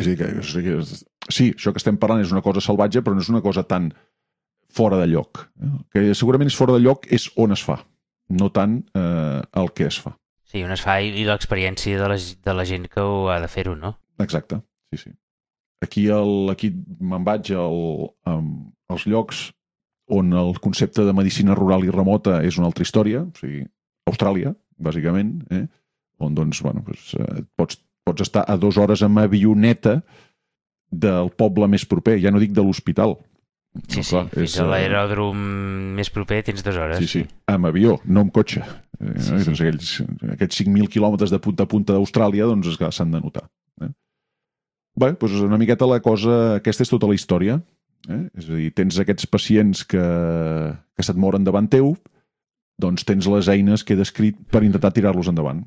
[SPEAKER 3] És a dir, que, és és- sí, això que estem parlant és una cosa salvatge, però no és una cosa tan fora de lloc. Eh? Que segurament és fora de lloc és on es fa, no tant eh, el que es fa.
[SPEAKER 2] Sí, on es fa i, i l'experiència de, la, de la gent que ho ha de fer-ho, no?
[SPEAKER 3] Exacte, sí, sí. Aquí, el, aquí me'n vaig al, um, als llocs on el concepte de medicina rural i remota és una altra història, o sigui, Austràlia, bàsicament, eh? on doncs, bueno, doncs, eh, pots, pots estar a dues hores amb avioneta del poble més proper, ja no dic de l'hospital.
[SPEAKER 2] Sí,
[SPEAKER 3] No,
[SPEAKER 2] sí,
[SPEAKER 3] clar,
[SPEAKER 2] fins
[SPEAKER 3] és,
[SPEAKER 2] a
[SPEAKER 3] eh,
[SPEAKER 2] l'aeròdrom més proper tens dues hores.
[SPEAKER 3] Sí, sí, amb avió, no amb cotxe. Eh,
[SPEAKER 2] Sí,
[SPEAKER 3] sí,
[SPEAKER 2] sí.
[SPEAKER 3] Doncs aquells, aquests 5.000 quilòmetres de punta a punta d'Austràlia doncs s'han de notar. Bé, doncs una miqueta la cosa... Aquesta és tota la història. Eh? És a dir, tens aquests pacients que, que se't moren davant teu, doncs tens les eines que he descrit per intentar tirar-los endavant.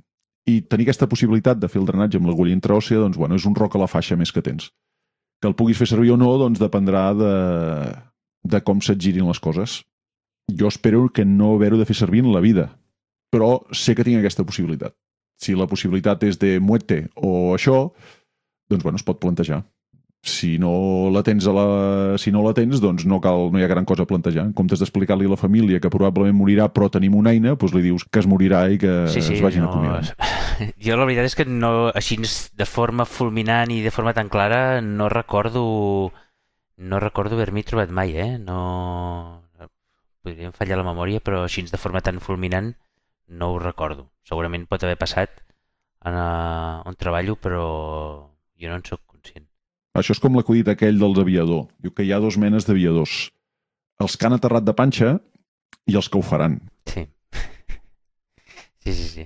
[SPEAKER 3] I tenir aquesta possibilitat de fer el drenatge amb l'agulla intraòssea, doncs, bueno, és un roc a la faixa més que tens. Que el puguis fer servir o no, doncs dependrà de, de com se't girin les coses. Jo espero que no haver-ho de fer servir en la vida, però sé que tinc aquesta possibilitat. Si la possibilitat és de muerte o això, doncs bueno, es pot plantejar. Si no la tens, a la... si no la tens doncs no, cal, no hi ha gran cosa a plantejar. En comptes d'explicar-li a la família que probablement morirà però tenim una eina, doncs li dius que es morirà i que
[SPEAKER 2] Sí, sí,
[SPEAKER 3] es vagin
[SPEAKER 2] no,
[SPEAKER 3] acomiadant.
[SPEAKER 2] Jo la veritat és que no, així de forma fulminant i de forma tan clara no recordo no recordo haver-m'hi trobat mai, eh? No... Podríem fallar la memòria, però així de forma tan fulminant no ho recordo. Segurament pot haver passat en, uh, on treballo, però jo no en sóc conscient.
[SPEAKER 3] Això és com l'acudit aquell dels aviador. Diu que hi ha dos menes d'aviadors. Els que han aterrat de panxa i els que ho faran.
[SPEAKER 2] Sí. Sí, sí, sí.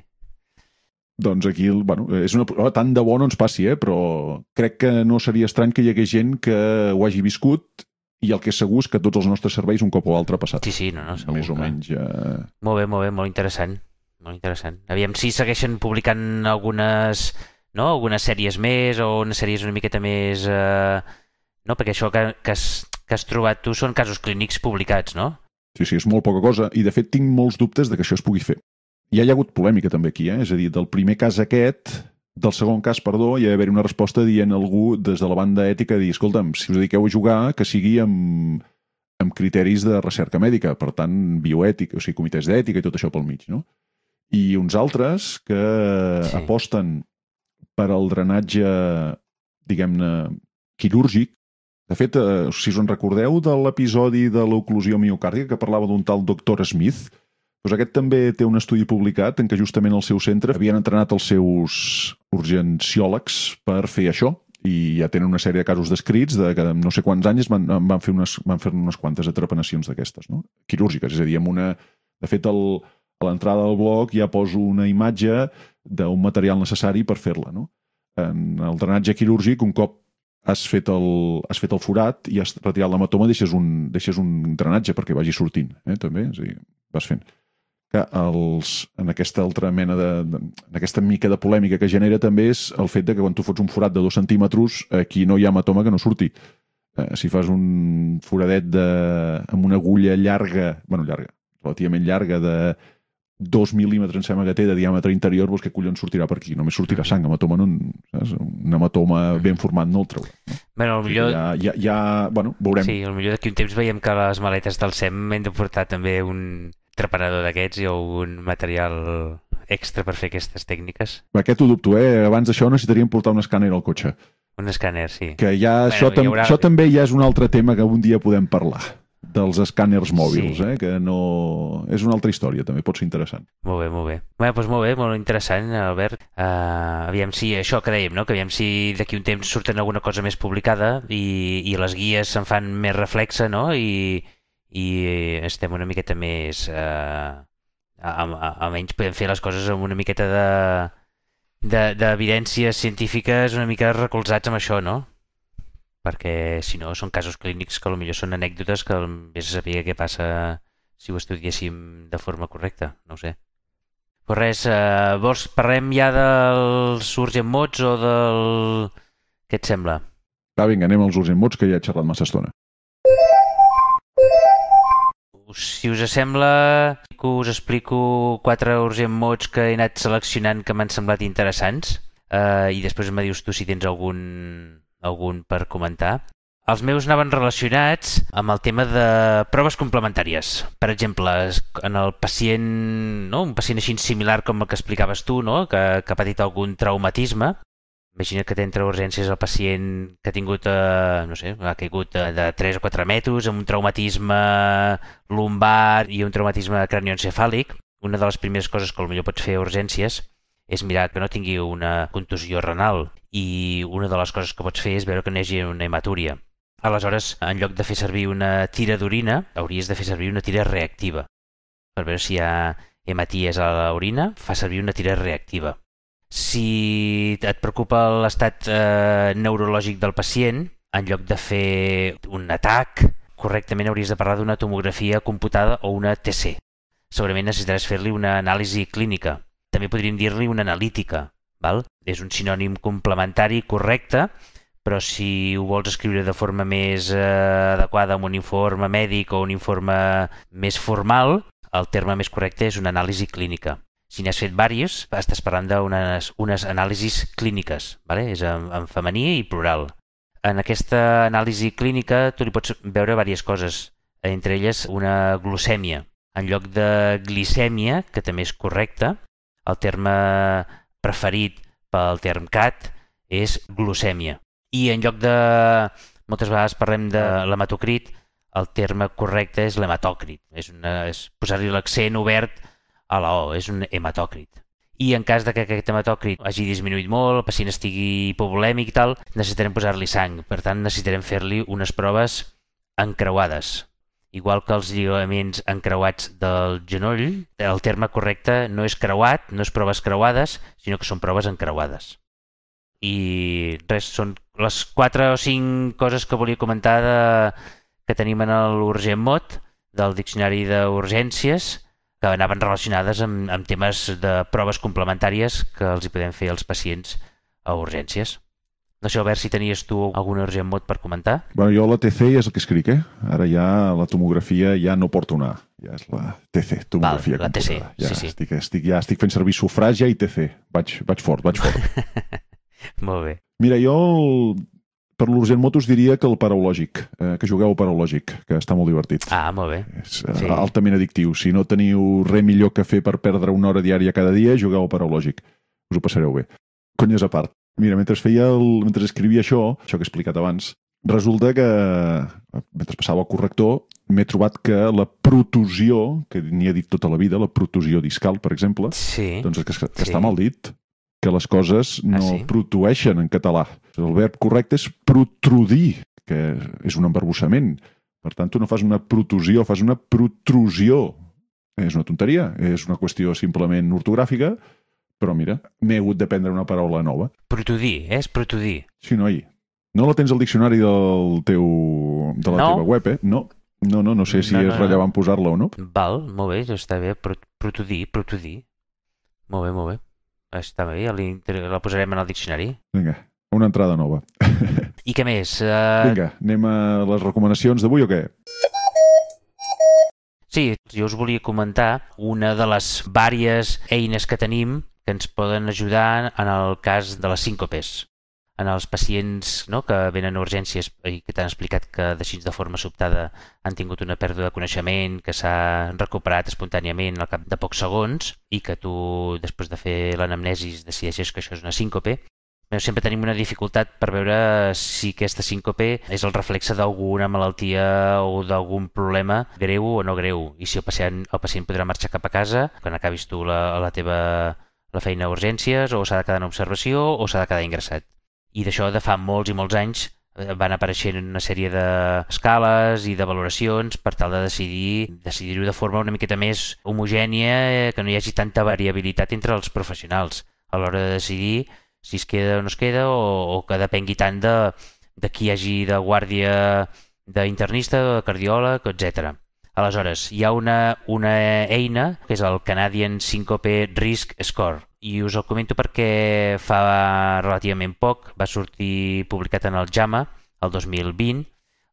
[SPEAKER 3] Doncs aquí, bueno, és una, oh, tant de bo no ens passi, eh? però crec que no seria estrany que hi hagués gent que ho hagi viscut i el que és segur és que tots els nostres serveis un cop o altre ha passat.
[SPEAKER 2] Sí, sí, no, no, segur.
[SPEAKER 3] Més o
[SPEAKER 2] clar.
[SPEAKER 3] menys. Eh...
[SPEAKER 2] Molt bé, molt bé, molt interessant. Molt interessant. Aviam si segueixen publicant algunes, no? algunes sèries més o unes sèries una miqueta més... Eh... No? Perquè això que, que, has, que has trobat tu són casos clínics publicats, no?
[SPEAKER 3] Sí, sí, és molt poca cosa. I, de fet, tinc molts dubtes de que això es pugui fer. Ja hi ha hagut polèmica també aquí, eh? És a dir, del primer cas aquest, del segon cas, perdó, hi ha d'haver una resposta dient algú des de la banda ètica de dir, escolta'm, si us dediqueu a jugar, que sigui amb, amb criteris de recerca mèdica, per tant, bioètica, o sigui, comitès d'ètica i tot això pel mig, no? I uns altres que
[SPEAKER 2] sí.
[SPEAKER 3] aposten per al drenatge, diguem-ne, quirúrgic. De fet, eh, si us en recordeu de l'episodi de l'oclusió miocàrdica que parlava d'un tal doctor Smith, Doncs aquest també té un estudi publicat en què justament al seu centre havien entrenat els seus urgenciòlegs per fer això i ja tenen una sèrie de casos descrits de que no sé quants anys van, van, fer, unes, van fer unes quantes atrapanacions d'aquestes, no? quirúrgiques, és a dir, amb una... De fet, el, a l'entrada del blog ja poso una imatge d'un material necessari per fer-la. No? En el drenatge quirúrgic, un cop has fet el, has fet el forat i has retirat l'hematoma, deixes, un, deixes un drenatge perquè vagi sortint, eh, també, és a dir, vas fent que els, en aquesta altra mena de, de, en aquesta mica de polèmica que genera també és el fet de que quan tu fots un forat de dos centímetres aquí no hi ha hematoma que no surti eh, si fas un foradet de, amb una agulla llarga bueno, llarga, relativament llarga de dos mil·límetres em sembla que té de diàmetre interior, doncs què collons sortirà per aquí? Només sortirà sang, hematoma no, saps? un hematoma ben format no el traurà. No?
[SPEAKER 2] Bueno, el millor...
[SPEAKER 3] Ja, ja, ja, bueno, veurem.
[SPEAKER 2] Sí, el millor d'aquí un temps veiem que les maletes del SEM hem de portar també un, trepanador d'aquests i un material extra per fer aquestes tècniques.
[SPEAKER 3] Aquest ho dubto, eh? Abans d'això necessitaríem portar un escàner al cotxe.
[SPEAKER 2] Un escàner, sí.
[SPEAKER 3] Que ja, bueno, això, tam haurà... això també ja és un altre tema que un dia podem parlar dels escàners mòbils, sí. eh? que no... És una altra història, també pot ser interessant.
[SPEAKER 2] Molt bé, molt bé. Bé, doncs molt bé, molt interessant, Albert. Uh, aviam si això que dèiem, no? que aviam si d'aquí un temps surten alguna cosa més publicada i, i les guies se'n fan més reflexa, no? I, i estem una miqueta més... Eh, almenys podem fer les coses amb una miqueta de d'evidències de, científiques una mica recolzats amb això, no? Perquè si no són casos clínics que potser són anècdotes que vés a saber què passa si ho estudiéssim de forma correcta, no ho sé. Però res, eh, vols parlem ja dels urgent mots o del... Què et sembla?
[SPEAKER 3] Va, vinga, anem als urgent mots que ja he xerrat massa estona
[SPEAKER 2] si us sembla, us explico quatre urgent mots que he anat seleccionant que m'han semblat interessants eh, i després me dius tu si tens algun, algun per comentar. Els meus anaven relacionats amb el tema de proves complementàries. Per exemple, en el pacient, no? un pacient així similar com el que explicaves tu, no? que, que ha patit algun traumatisme, Imagina't que t'entra urgències el pacient que ha tingut, eh, no sé, ha caigut de, de 3 o 4 metres amb un traumatisme lumbar i un traumatisme cranioencefàlic. Una de les primeres coses que potser pots fer a urgències és mirar que no tingui una contusió renal i una de les coses que pots fer és veure que no hi una hematúria. Aleshores, en lloc de fer servir una tira d'orina, hauries de fer servir una tira reactiva. Per veure si hi ha hematies a l'orina, fa servir una tira reactiva. Si et preocupa l'estat eh, neurològic del pacient, en lloc de fer un atac, correctament hauries de parlar d'una tomografia computada o una TC. Segurament necessitaràs fer-li una anàlisi clínica. També podríem dir-li una analítica. Val? És un sinònim complementari correcte, però si ho vols escriure de forma més eh, adequada amb un informe mèdic o un informe més formal, el terme més correcte és una anàlisi clínica. Si n'has fet diversos, estàs parlant d'unes unes anàlisis clíniques, vale? és en, en femení i plural. En aquesta anàlisi clínica tu li pots veure diverses coses, entre elles una glucèmia. En lloc de glicèmia, que també és correcte, el terme preferit pel term CAT és glucèmia. I en lloc de... Moltes vegades parlem de l'hematocrit, el terme correcte és l'hematòcrit. És, una, és posar-li l'accent obert a la O, és un hematòcrit. I en cas de que aquest hematòcrit hagi disminuït molt, el pacient estigui hipovolèmic i tal, necessitarem posar-li sang. Per tant, necessitarem fer-li unes proves encreuades. Igual que els lligaments encreuats del genoll, el terme correcte no és creuat, no és proves creuades, sinó que són proves encreuades. I res, són les quatre o cinc coses que volia comentar de, que tenim en l'Urgent Mot, del Diccionari d'Urgències, que anaven relacionades amb, amb temes de proves complementàries que els hi podem fer als pacients a urgències. No sé, Albert, si tenies tu algun urgent mot per comentar.
[SPEAKER 3] Bueno, jo la TC és el que escric, eh? Ara ja la tomografia ja no porta una A, ja és la TC, tomografia
[SPEAKER 2] Val, la TC,
[SPEAKER 3] ja
[SPEAKER 2] sí, sí.
[SPEAKER 3] Estic, estic, ja estic fent servir sufràgia i TC. Vaig, vaig fort, vaig fort.
[SPEAKER 2] Molt bé.
[SPEAKER 3] Mira, jo per l'urgent motos diria que el paraulògic, eh, que jugueu al paraulògic, que està molt divertit.
[SPEAKER 2] Ah, molt bé.
[SPEAKER 3] És eh, sí. altament addictiu. Si no teniu res millor que fer per perdre una hora diària cada dia, jugueu al paraulògic. Us ho passareu bé. Conyes a part. Mira, mentre feia el, mentre escrivia això, això que he explicat abans, Resulta que, mentre passava el corrector, m'he trobat que la protusió, que n'hi he dit tota la vida, la protusió discal, per exemple,
[SPEAKER 2] Sí.
[SPEAKER 3] doncs que, que
[SPEAKER 2] Sí.
[SPEAKER 3] està mal dit, que les coses no
[SPEAKER 2] sí?
[SPEAKER 3] protueixen en català. El verb correcte és protrudir, que és un embarbussament. Per tant, tu no fas una protusió, fas una protrusió. És una tonteria, és una qüestió simplement ortogràfica, però mira, m'he hagut d'aprendre una paraula nova.
[SPEAKER 2] Protudir, eh? És protudir.
[SPEAKER 3] Sí, noi. No la tens al diccionari del teu, de la
[SPEAKER 2] No.
[SPEAKER 3] teva web, eh? No. No, no, no sé si
[SPEAKER 2] No, no,
[SPEAKER 3] és
[SPEAKER 2] no.
[SPEAKER 3] rellevant posar-la o no.
[SPEAKER 2] Val, molt bé, està bé. Pro protudir, protudir. Molt bé, molt bé. Està bé, ja la posarem en el diccionari.
[SPEAKER 3] Vinga, una entrada nova.
[SPEAKER 2] I què més? Uh,
[SPEAKER 3] Vinga, anem a les recomanacions d'avui o què?
[SPEAKER 2] Sí, jo us volia comentar una de les vàries eines que tenim que ens poden ajudar en el cas de les síncopes. En els pacients no, que venen a urgències i que t'han explicat que així de forma sobtada han tingut una pèrdua de coneixement, que s'ha recuperat espontàniament al cap de pocs segons i que tu, després de fer l'anamnesis, decideixes que això és una síncope, Bé, sempre tenim una dificultat per veure si aquesta síncope és el reflexe d'alguna malaltia o d'algun problema greu o no greu i si el pacient, el pacient podrà marxar cap a casa quan acabis tu la, la teva la feina a urgències o s'ha de quedar en observació o s'ha de quedar ingressat. I d'això de fa molts i molts anys eh, van apareixent una sèrie d'escales i de valoracions per tal de decidir decidir-ho de forma una miqueta més homogènia, eh, que no hi hagi tanta variabilitat entre els professionals a l'hora de decidir si es queda o no es queda o, o que depengui tant de, de qui hagi de guàrdia d'internista, de cardiòleg, etc. Aleshores, hi ha una, una eina que és el Canadian Syncope Risk Score i us el comento perquè fa relativament poc va sortir publicat en el JAMA el 2020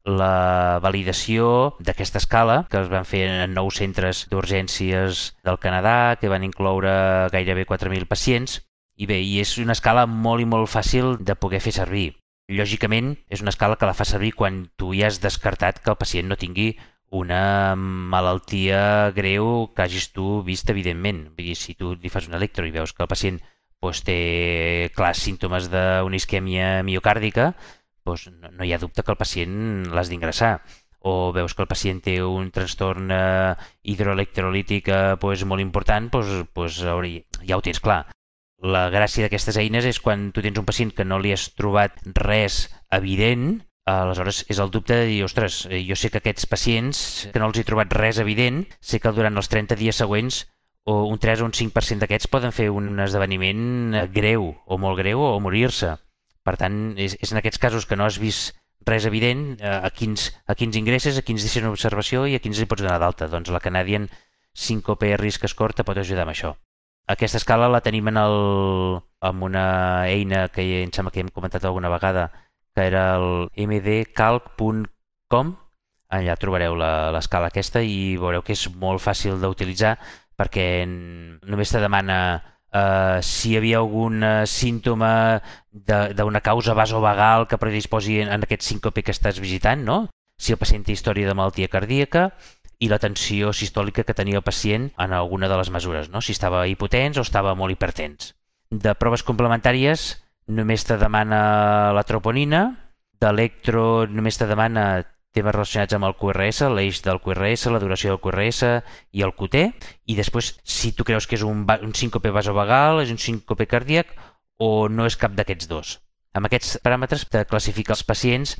[SPEAKER 2] la validació d'aquesta escala que es van fer en nou centres d'urgències del Canadà que van incloure gairebé 4.000 pacients i bé, i és una escala molt i molt fàcil de poder fer servir. Lògicament, és una escala que la fa servir quan tu ja has descartat que el pacient no tingui una malaltia greu que hagis tu vist, evidentment. Vull dir, si tu li fas un electro i veus que el pacient doncs, té clars símptomes d'una isquèmia miocàrdica, doncs, no, no hi ha dubte que el pacient l'has d'ingressar o veus que el pacient té un trastorn eh, hidroelectrolític doncs, molt important, doncs, doncs, ja ho tens clar. La gràcia d'aquestes eines és quan tu tens un pacient que no li has trobat res evident, aleshores és el dubte de dir, ostres, jo sé que aquests pacients que no els he trobat res evident, sé que durant els 30 dies següents o un 3 o un 5% d'aquests poden fer un esdeveniment eh, greu o molt greu o morir-se. Per tant, és, és en aquests casos que no has vist res evident eh, a quins, a quins ingresses, a quins deixes en observació i a quins li pots donar d'alta. Doncs la Canadian Syncope Risk Score te pot ajudar amb això. Aquesta escala la tenim en el, amb una eina que em sembla que hem comentat alguna vegada, que era el mdcalc.com. Allà trobareu la- l'escala aquesta i veureu que és molt fàcil d'utilitzar perquè només te demana eh, si hi havia algun eh, símptoma d'una causa vasovagal que predisposi en, en aquest síncope que estàs visitant, no? si el pacient té història de malaltia cardíaca, i la tensió sistòlica que tenia el pacient en alguna de les mesures, no? si estava hipotens o estava molt hipertens. De proves complementàries només te demana la troponina, d'electro només te demana temes relacionats amb el QRS, l'eix del QRS, la duració del QRS i el QT, i després si tu creus que és un, un síncope vasovagal, és un síncope cardíac o no és cap d'aquests dos. Amb aquests paràmetres te classifica els pacients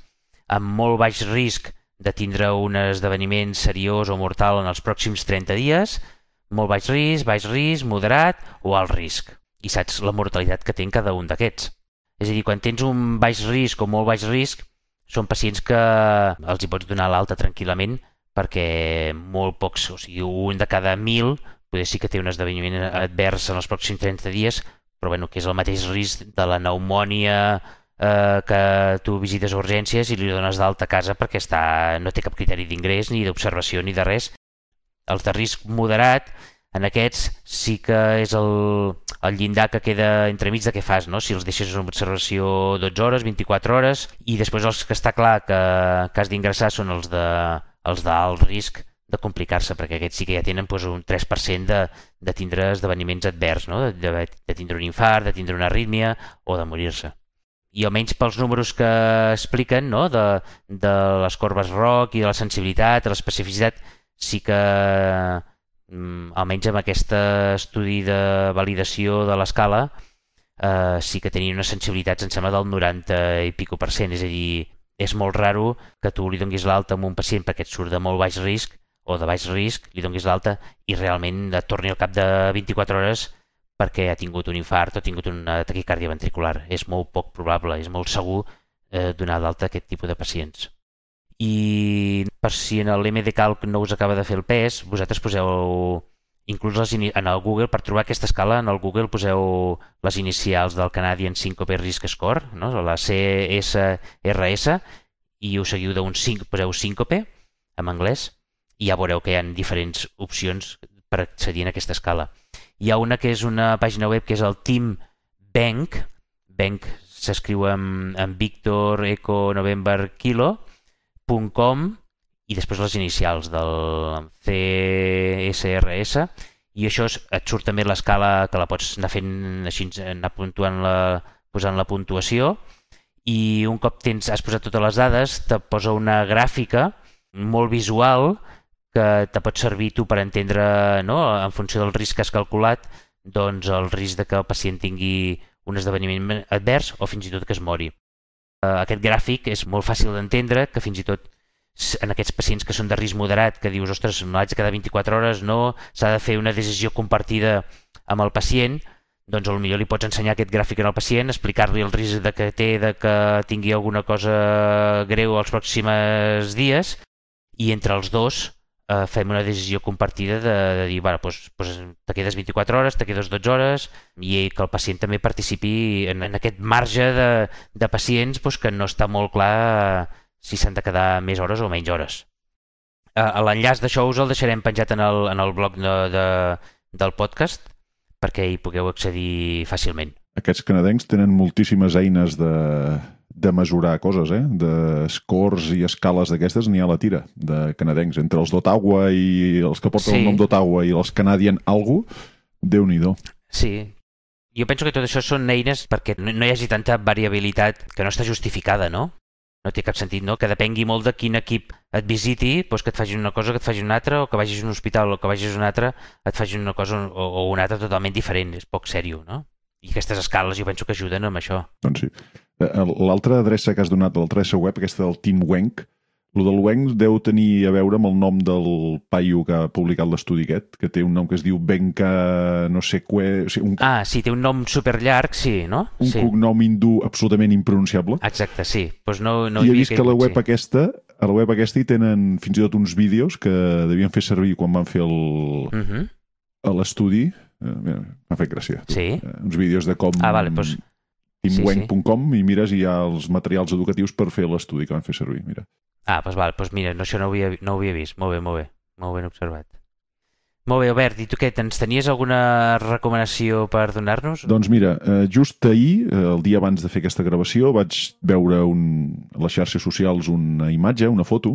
[SPEAKER 2] amb molt baix risc de tindre un esdeveniment seriós o mortal en els pròxims 30 dies, molt baix risc, baix risc, moderat o alt risc. I saps la mortalitat que té en cada un d'aquests. És a dir, quan tens un baix risc o molt baix risc, són pacients que els hi pots donar l'alta tranquil·lament perquè molt pocs, o sigui, un de cada mil potser sí que té un esdeveniment advers en els pròxims 30 dies, però bueno, que és el mateix risc de la pneumònia eh, que tu visites urgències i li dones d'alta casa perquè està, no té cap criteri d'ingrés ni d'observació ni de res. Els de risc moderat, en aquests sí que és el, el llindar que queda entremig de què fas, no? si els deixes en observació 12 hores, 24 hores, i després els que està clar que, que has d'ingressar són els de els d'alt risc de complicar-se, perquè aquests sí que ja tenen doncs, un 3% de, de tindre esdeveniments advers, no? de, de, de tindre un infart, de tindre una arrítmia o de morir-se. i almenys pels números que expliquen no? de, de les corbes ROC i de la sensibilitat, de l'especificitat, sí que almenys amb aquest estudi de validació de l'escala eh, sí que tenien unes sensibilitats, em sembla, del 90 i pico per cent, és a dir, és molt raro que tu li donguis l'alta a un pacient perquè et surt de molt baix risc o de baix risc, li donguis l'alta i realment et torni al cap de 24 hores perquè ha tingut un infart o ha tingut una taquicàrdia ventricular. És molt poc probable, és molt segur eh, donar d'alta aquest tipus de pacients. I per si en l'MDCalc no us acaba de fer el pes, vosaltres poseu inclús les en el Google, per trobar aquesta escala, en el Google poseu les inicials del Canadian Syncope Risk Score, no? la CSRS, i us seguiu d'un 5, poseu Syncope, en anglès, i ja veureu que hi ha diferents opcions per accedir a aquesta escala. Hi ha una que és una pàgina web que és el Team Bank, Bank s'escriu amb, amb Victor, Eco, November, Kilo, .com i després les inicials del CSRS i això és, et surt també l'escala que la pots anar fent així, anar puntuant la, posant la puntuació i un cop tens, has posat totes les dades te posa una gràfica molt visual que te pot servir tu per entendre no, en funció del risc que has calculat doncs el risc de que el pacient tingui un esdeveniment advers o fins i tot que es mori. Eh, aquest gràfic és molt fàcil d'entendre, que fins i tot en aquests pacients que són de risc moderat, que dius, ostres, no haig de quedar 24 hores, no, s'ha de fer una decisió compartida amb el pacient, doncs millor li pots ensenyar aquest gràfic al pacient, explicar-li el risc de que té de que tingui alguna cosa greu els pròxims dies i entre els dos eh, fem una decisió compartida de, de dir, bueno, doncs, doncs te quedes 24 hores, te quedes 12 hores i que el pacient també participi en, en aquest marge de, de pacients doncs, que no està molt clar si s'han de quedar més hores o menys hores. Eh, L'enllaç d'això us el deixarem penjat en el, en el blog de, de, del podcast perquè hi pugueu accedir fàcilment.
[SPEAKER 3] Aquests canadencs tenen moltíssimes eines de, de mesurar coses, eh? de scores i escales d'aquestes n'hi ha a la tira, de canadencs. Entre els d'Ottawa i els que porten sí. el nom d'Ottawa i els Canadian algo, déu nhi
[SPEAKER 2] Sí, jo penso que tot això són eines perquè no, no hi hagi tanta variabilitat que no està justificada, no? no té cap sentit, no? Que depengui molt de quin equip et visiti, doncs que et facin una cosa, que et facin una altra, o que vagis a un hospital o que vagis a un altre, et facin una cosa o, o una altra totalment diferent. És poc sèrio, no? I aquestes escales jo penso que ajuden amb això.
[SPEAKER 3] Doncs sí. Eh, l'altra adreça que has donat, l'altra adreça web, aquesta del Team Wenk, el del Wenk deu tenir a veure amb el nom del paio que ha publicat l'estudi aquest, que té un nom que es diu Benka no sé què... O sigui, un...
[SPEAKER 2] Ah, sí, té un nom superllarg, sí, no?
[SPEAKER 3] Un
[SPEAKER 2] sí.
[SPEAKER 3] cognom hindú absolutament impronunciable.
[SPEAKER 2] Exacte, sí. Pues no, no
[SPEAKER 3] I he vist que la web sí. aquesta a la web aquesta hi tenen fins i tot uns vídeos que devien fer servir quan van fer el... Uh mhm. -huh. l'estudi. Eh, M'ha fet gràcia.
[SPEAKER 2] Tu. Sí.
[SPEAKER 3] Eh, uns vídeos de com...
[SPEAKER 2] Ah, vale, doncs...
[SPEAKER 3] teamwenk.com sí, sí. i mires i hi ha els materials educatius per fer l'estudi que van fer servir, mira.
[SPEAKER 2] Ah, doncs val, doncs mira, no, això no ho, havia, no ho havia vist. Molt bé, molt bé. Molt ben observat. Molt bé, Albert, i tu què, ens tenies alguna recomanació per donar-nos?
[SPEAKER 3] Doncs mira, eh, just ahir, eh, el dia abans de fer aquesta gravació, vaig veure un, a les xarxes socials una imatge, una foto,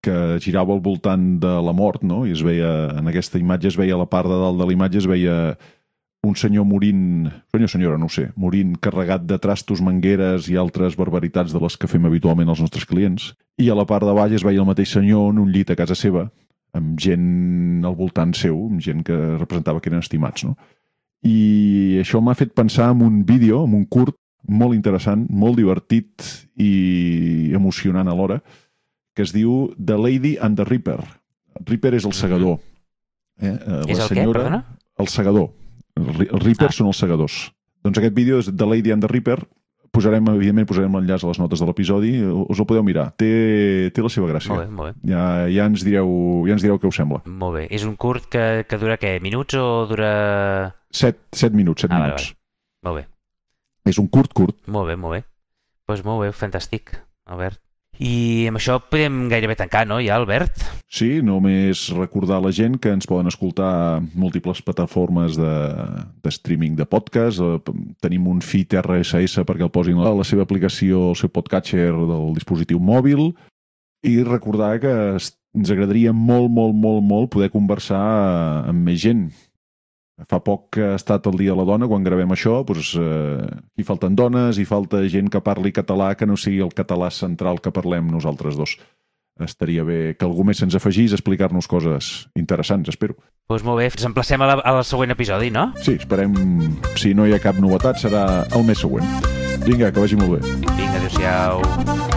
[SPEAKER 3] que girava al voltant de la mort, no? I es veia, en aquesta imatge es veia a la part de dalt de la imatge, es veia un senyor morint, senyor senyora, no sé, morint carregat de trastos, mangueres i altres barbaritats de les que fem habitualment els nostres clients. I a la part de baix es veia el mateix senyor en un llit a casa seva, amb gent al voltant seu, amb gent que representava que eren estimats, no? I això m'ha fet pensar en un vídeo, en un curt, molt interessant, molt divertit i emocionant alhora, que es diu The Lady and the Reaper. Reaper és el segador.
[SPEAKER 2] Eh? La és el senyora, què, perdona?
[SPEAKER 3] El segador. El Reaper ah. són els segadors. Doncs aquest vídeo és The Lady and the Reaper. Posarem, evidentment, posarem l'enllaç a les notes de l'episodi. Us el podeu mirar. Té, té la seva gràcia.
[SPEAKER 2] Molt bé, molt bé.
[SPEAKER 3] Ja, ja, ens direu, ja ens direu què us sembla.
[SPEAKER 2] Molt bé. És un curt que, que dura, què, minuts o dura...
[SPEAKER 3] Set, set minuts, set ah, minuts. Vale,
[SPEAKER 2] vale. Molt bé.
[SPEAKER 3] És un curt, curt.
[SPEAKER 2] Molt bé, molt bé. Doncs pues molt bé, fantàstic, Albert. I amb això podem gairebé tancar, no, ja, Albert?
[SPEAKER 3] Sí, només recordar a la gent que ens poden escoltar a múltiples plataformes de, de streaming de podcast. Eh, tenim un feed RSS perquè el posin a la seva aplicació, el seu podcatcher del dispositiu mòbil. I recordar que ens agradaria molt, molt, molt, molt poder conversar amb més gent. Fa poc que ha estat el Dia de la Dona, quan gravem això, doncs, eh, hi falten dones, hi falta gent que parli català que no sigui el català central que parlem nosaltres dos. Estaria bé que algú més se'ns afegís a explicar-nos coses interessants, espero.
[SPEAKER 2] Doncs molt bé, ens emplacem a la, al següent episodi, no?
[SPEAKER 3] Sí, esperem, si no hi ha cap novetat, serà el mes següent. Vinga, que vagi molt bé.
[SPEAKER 2] Vinga, adéu-siau.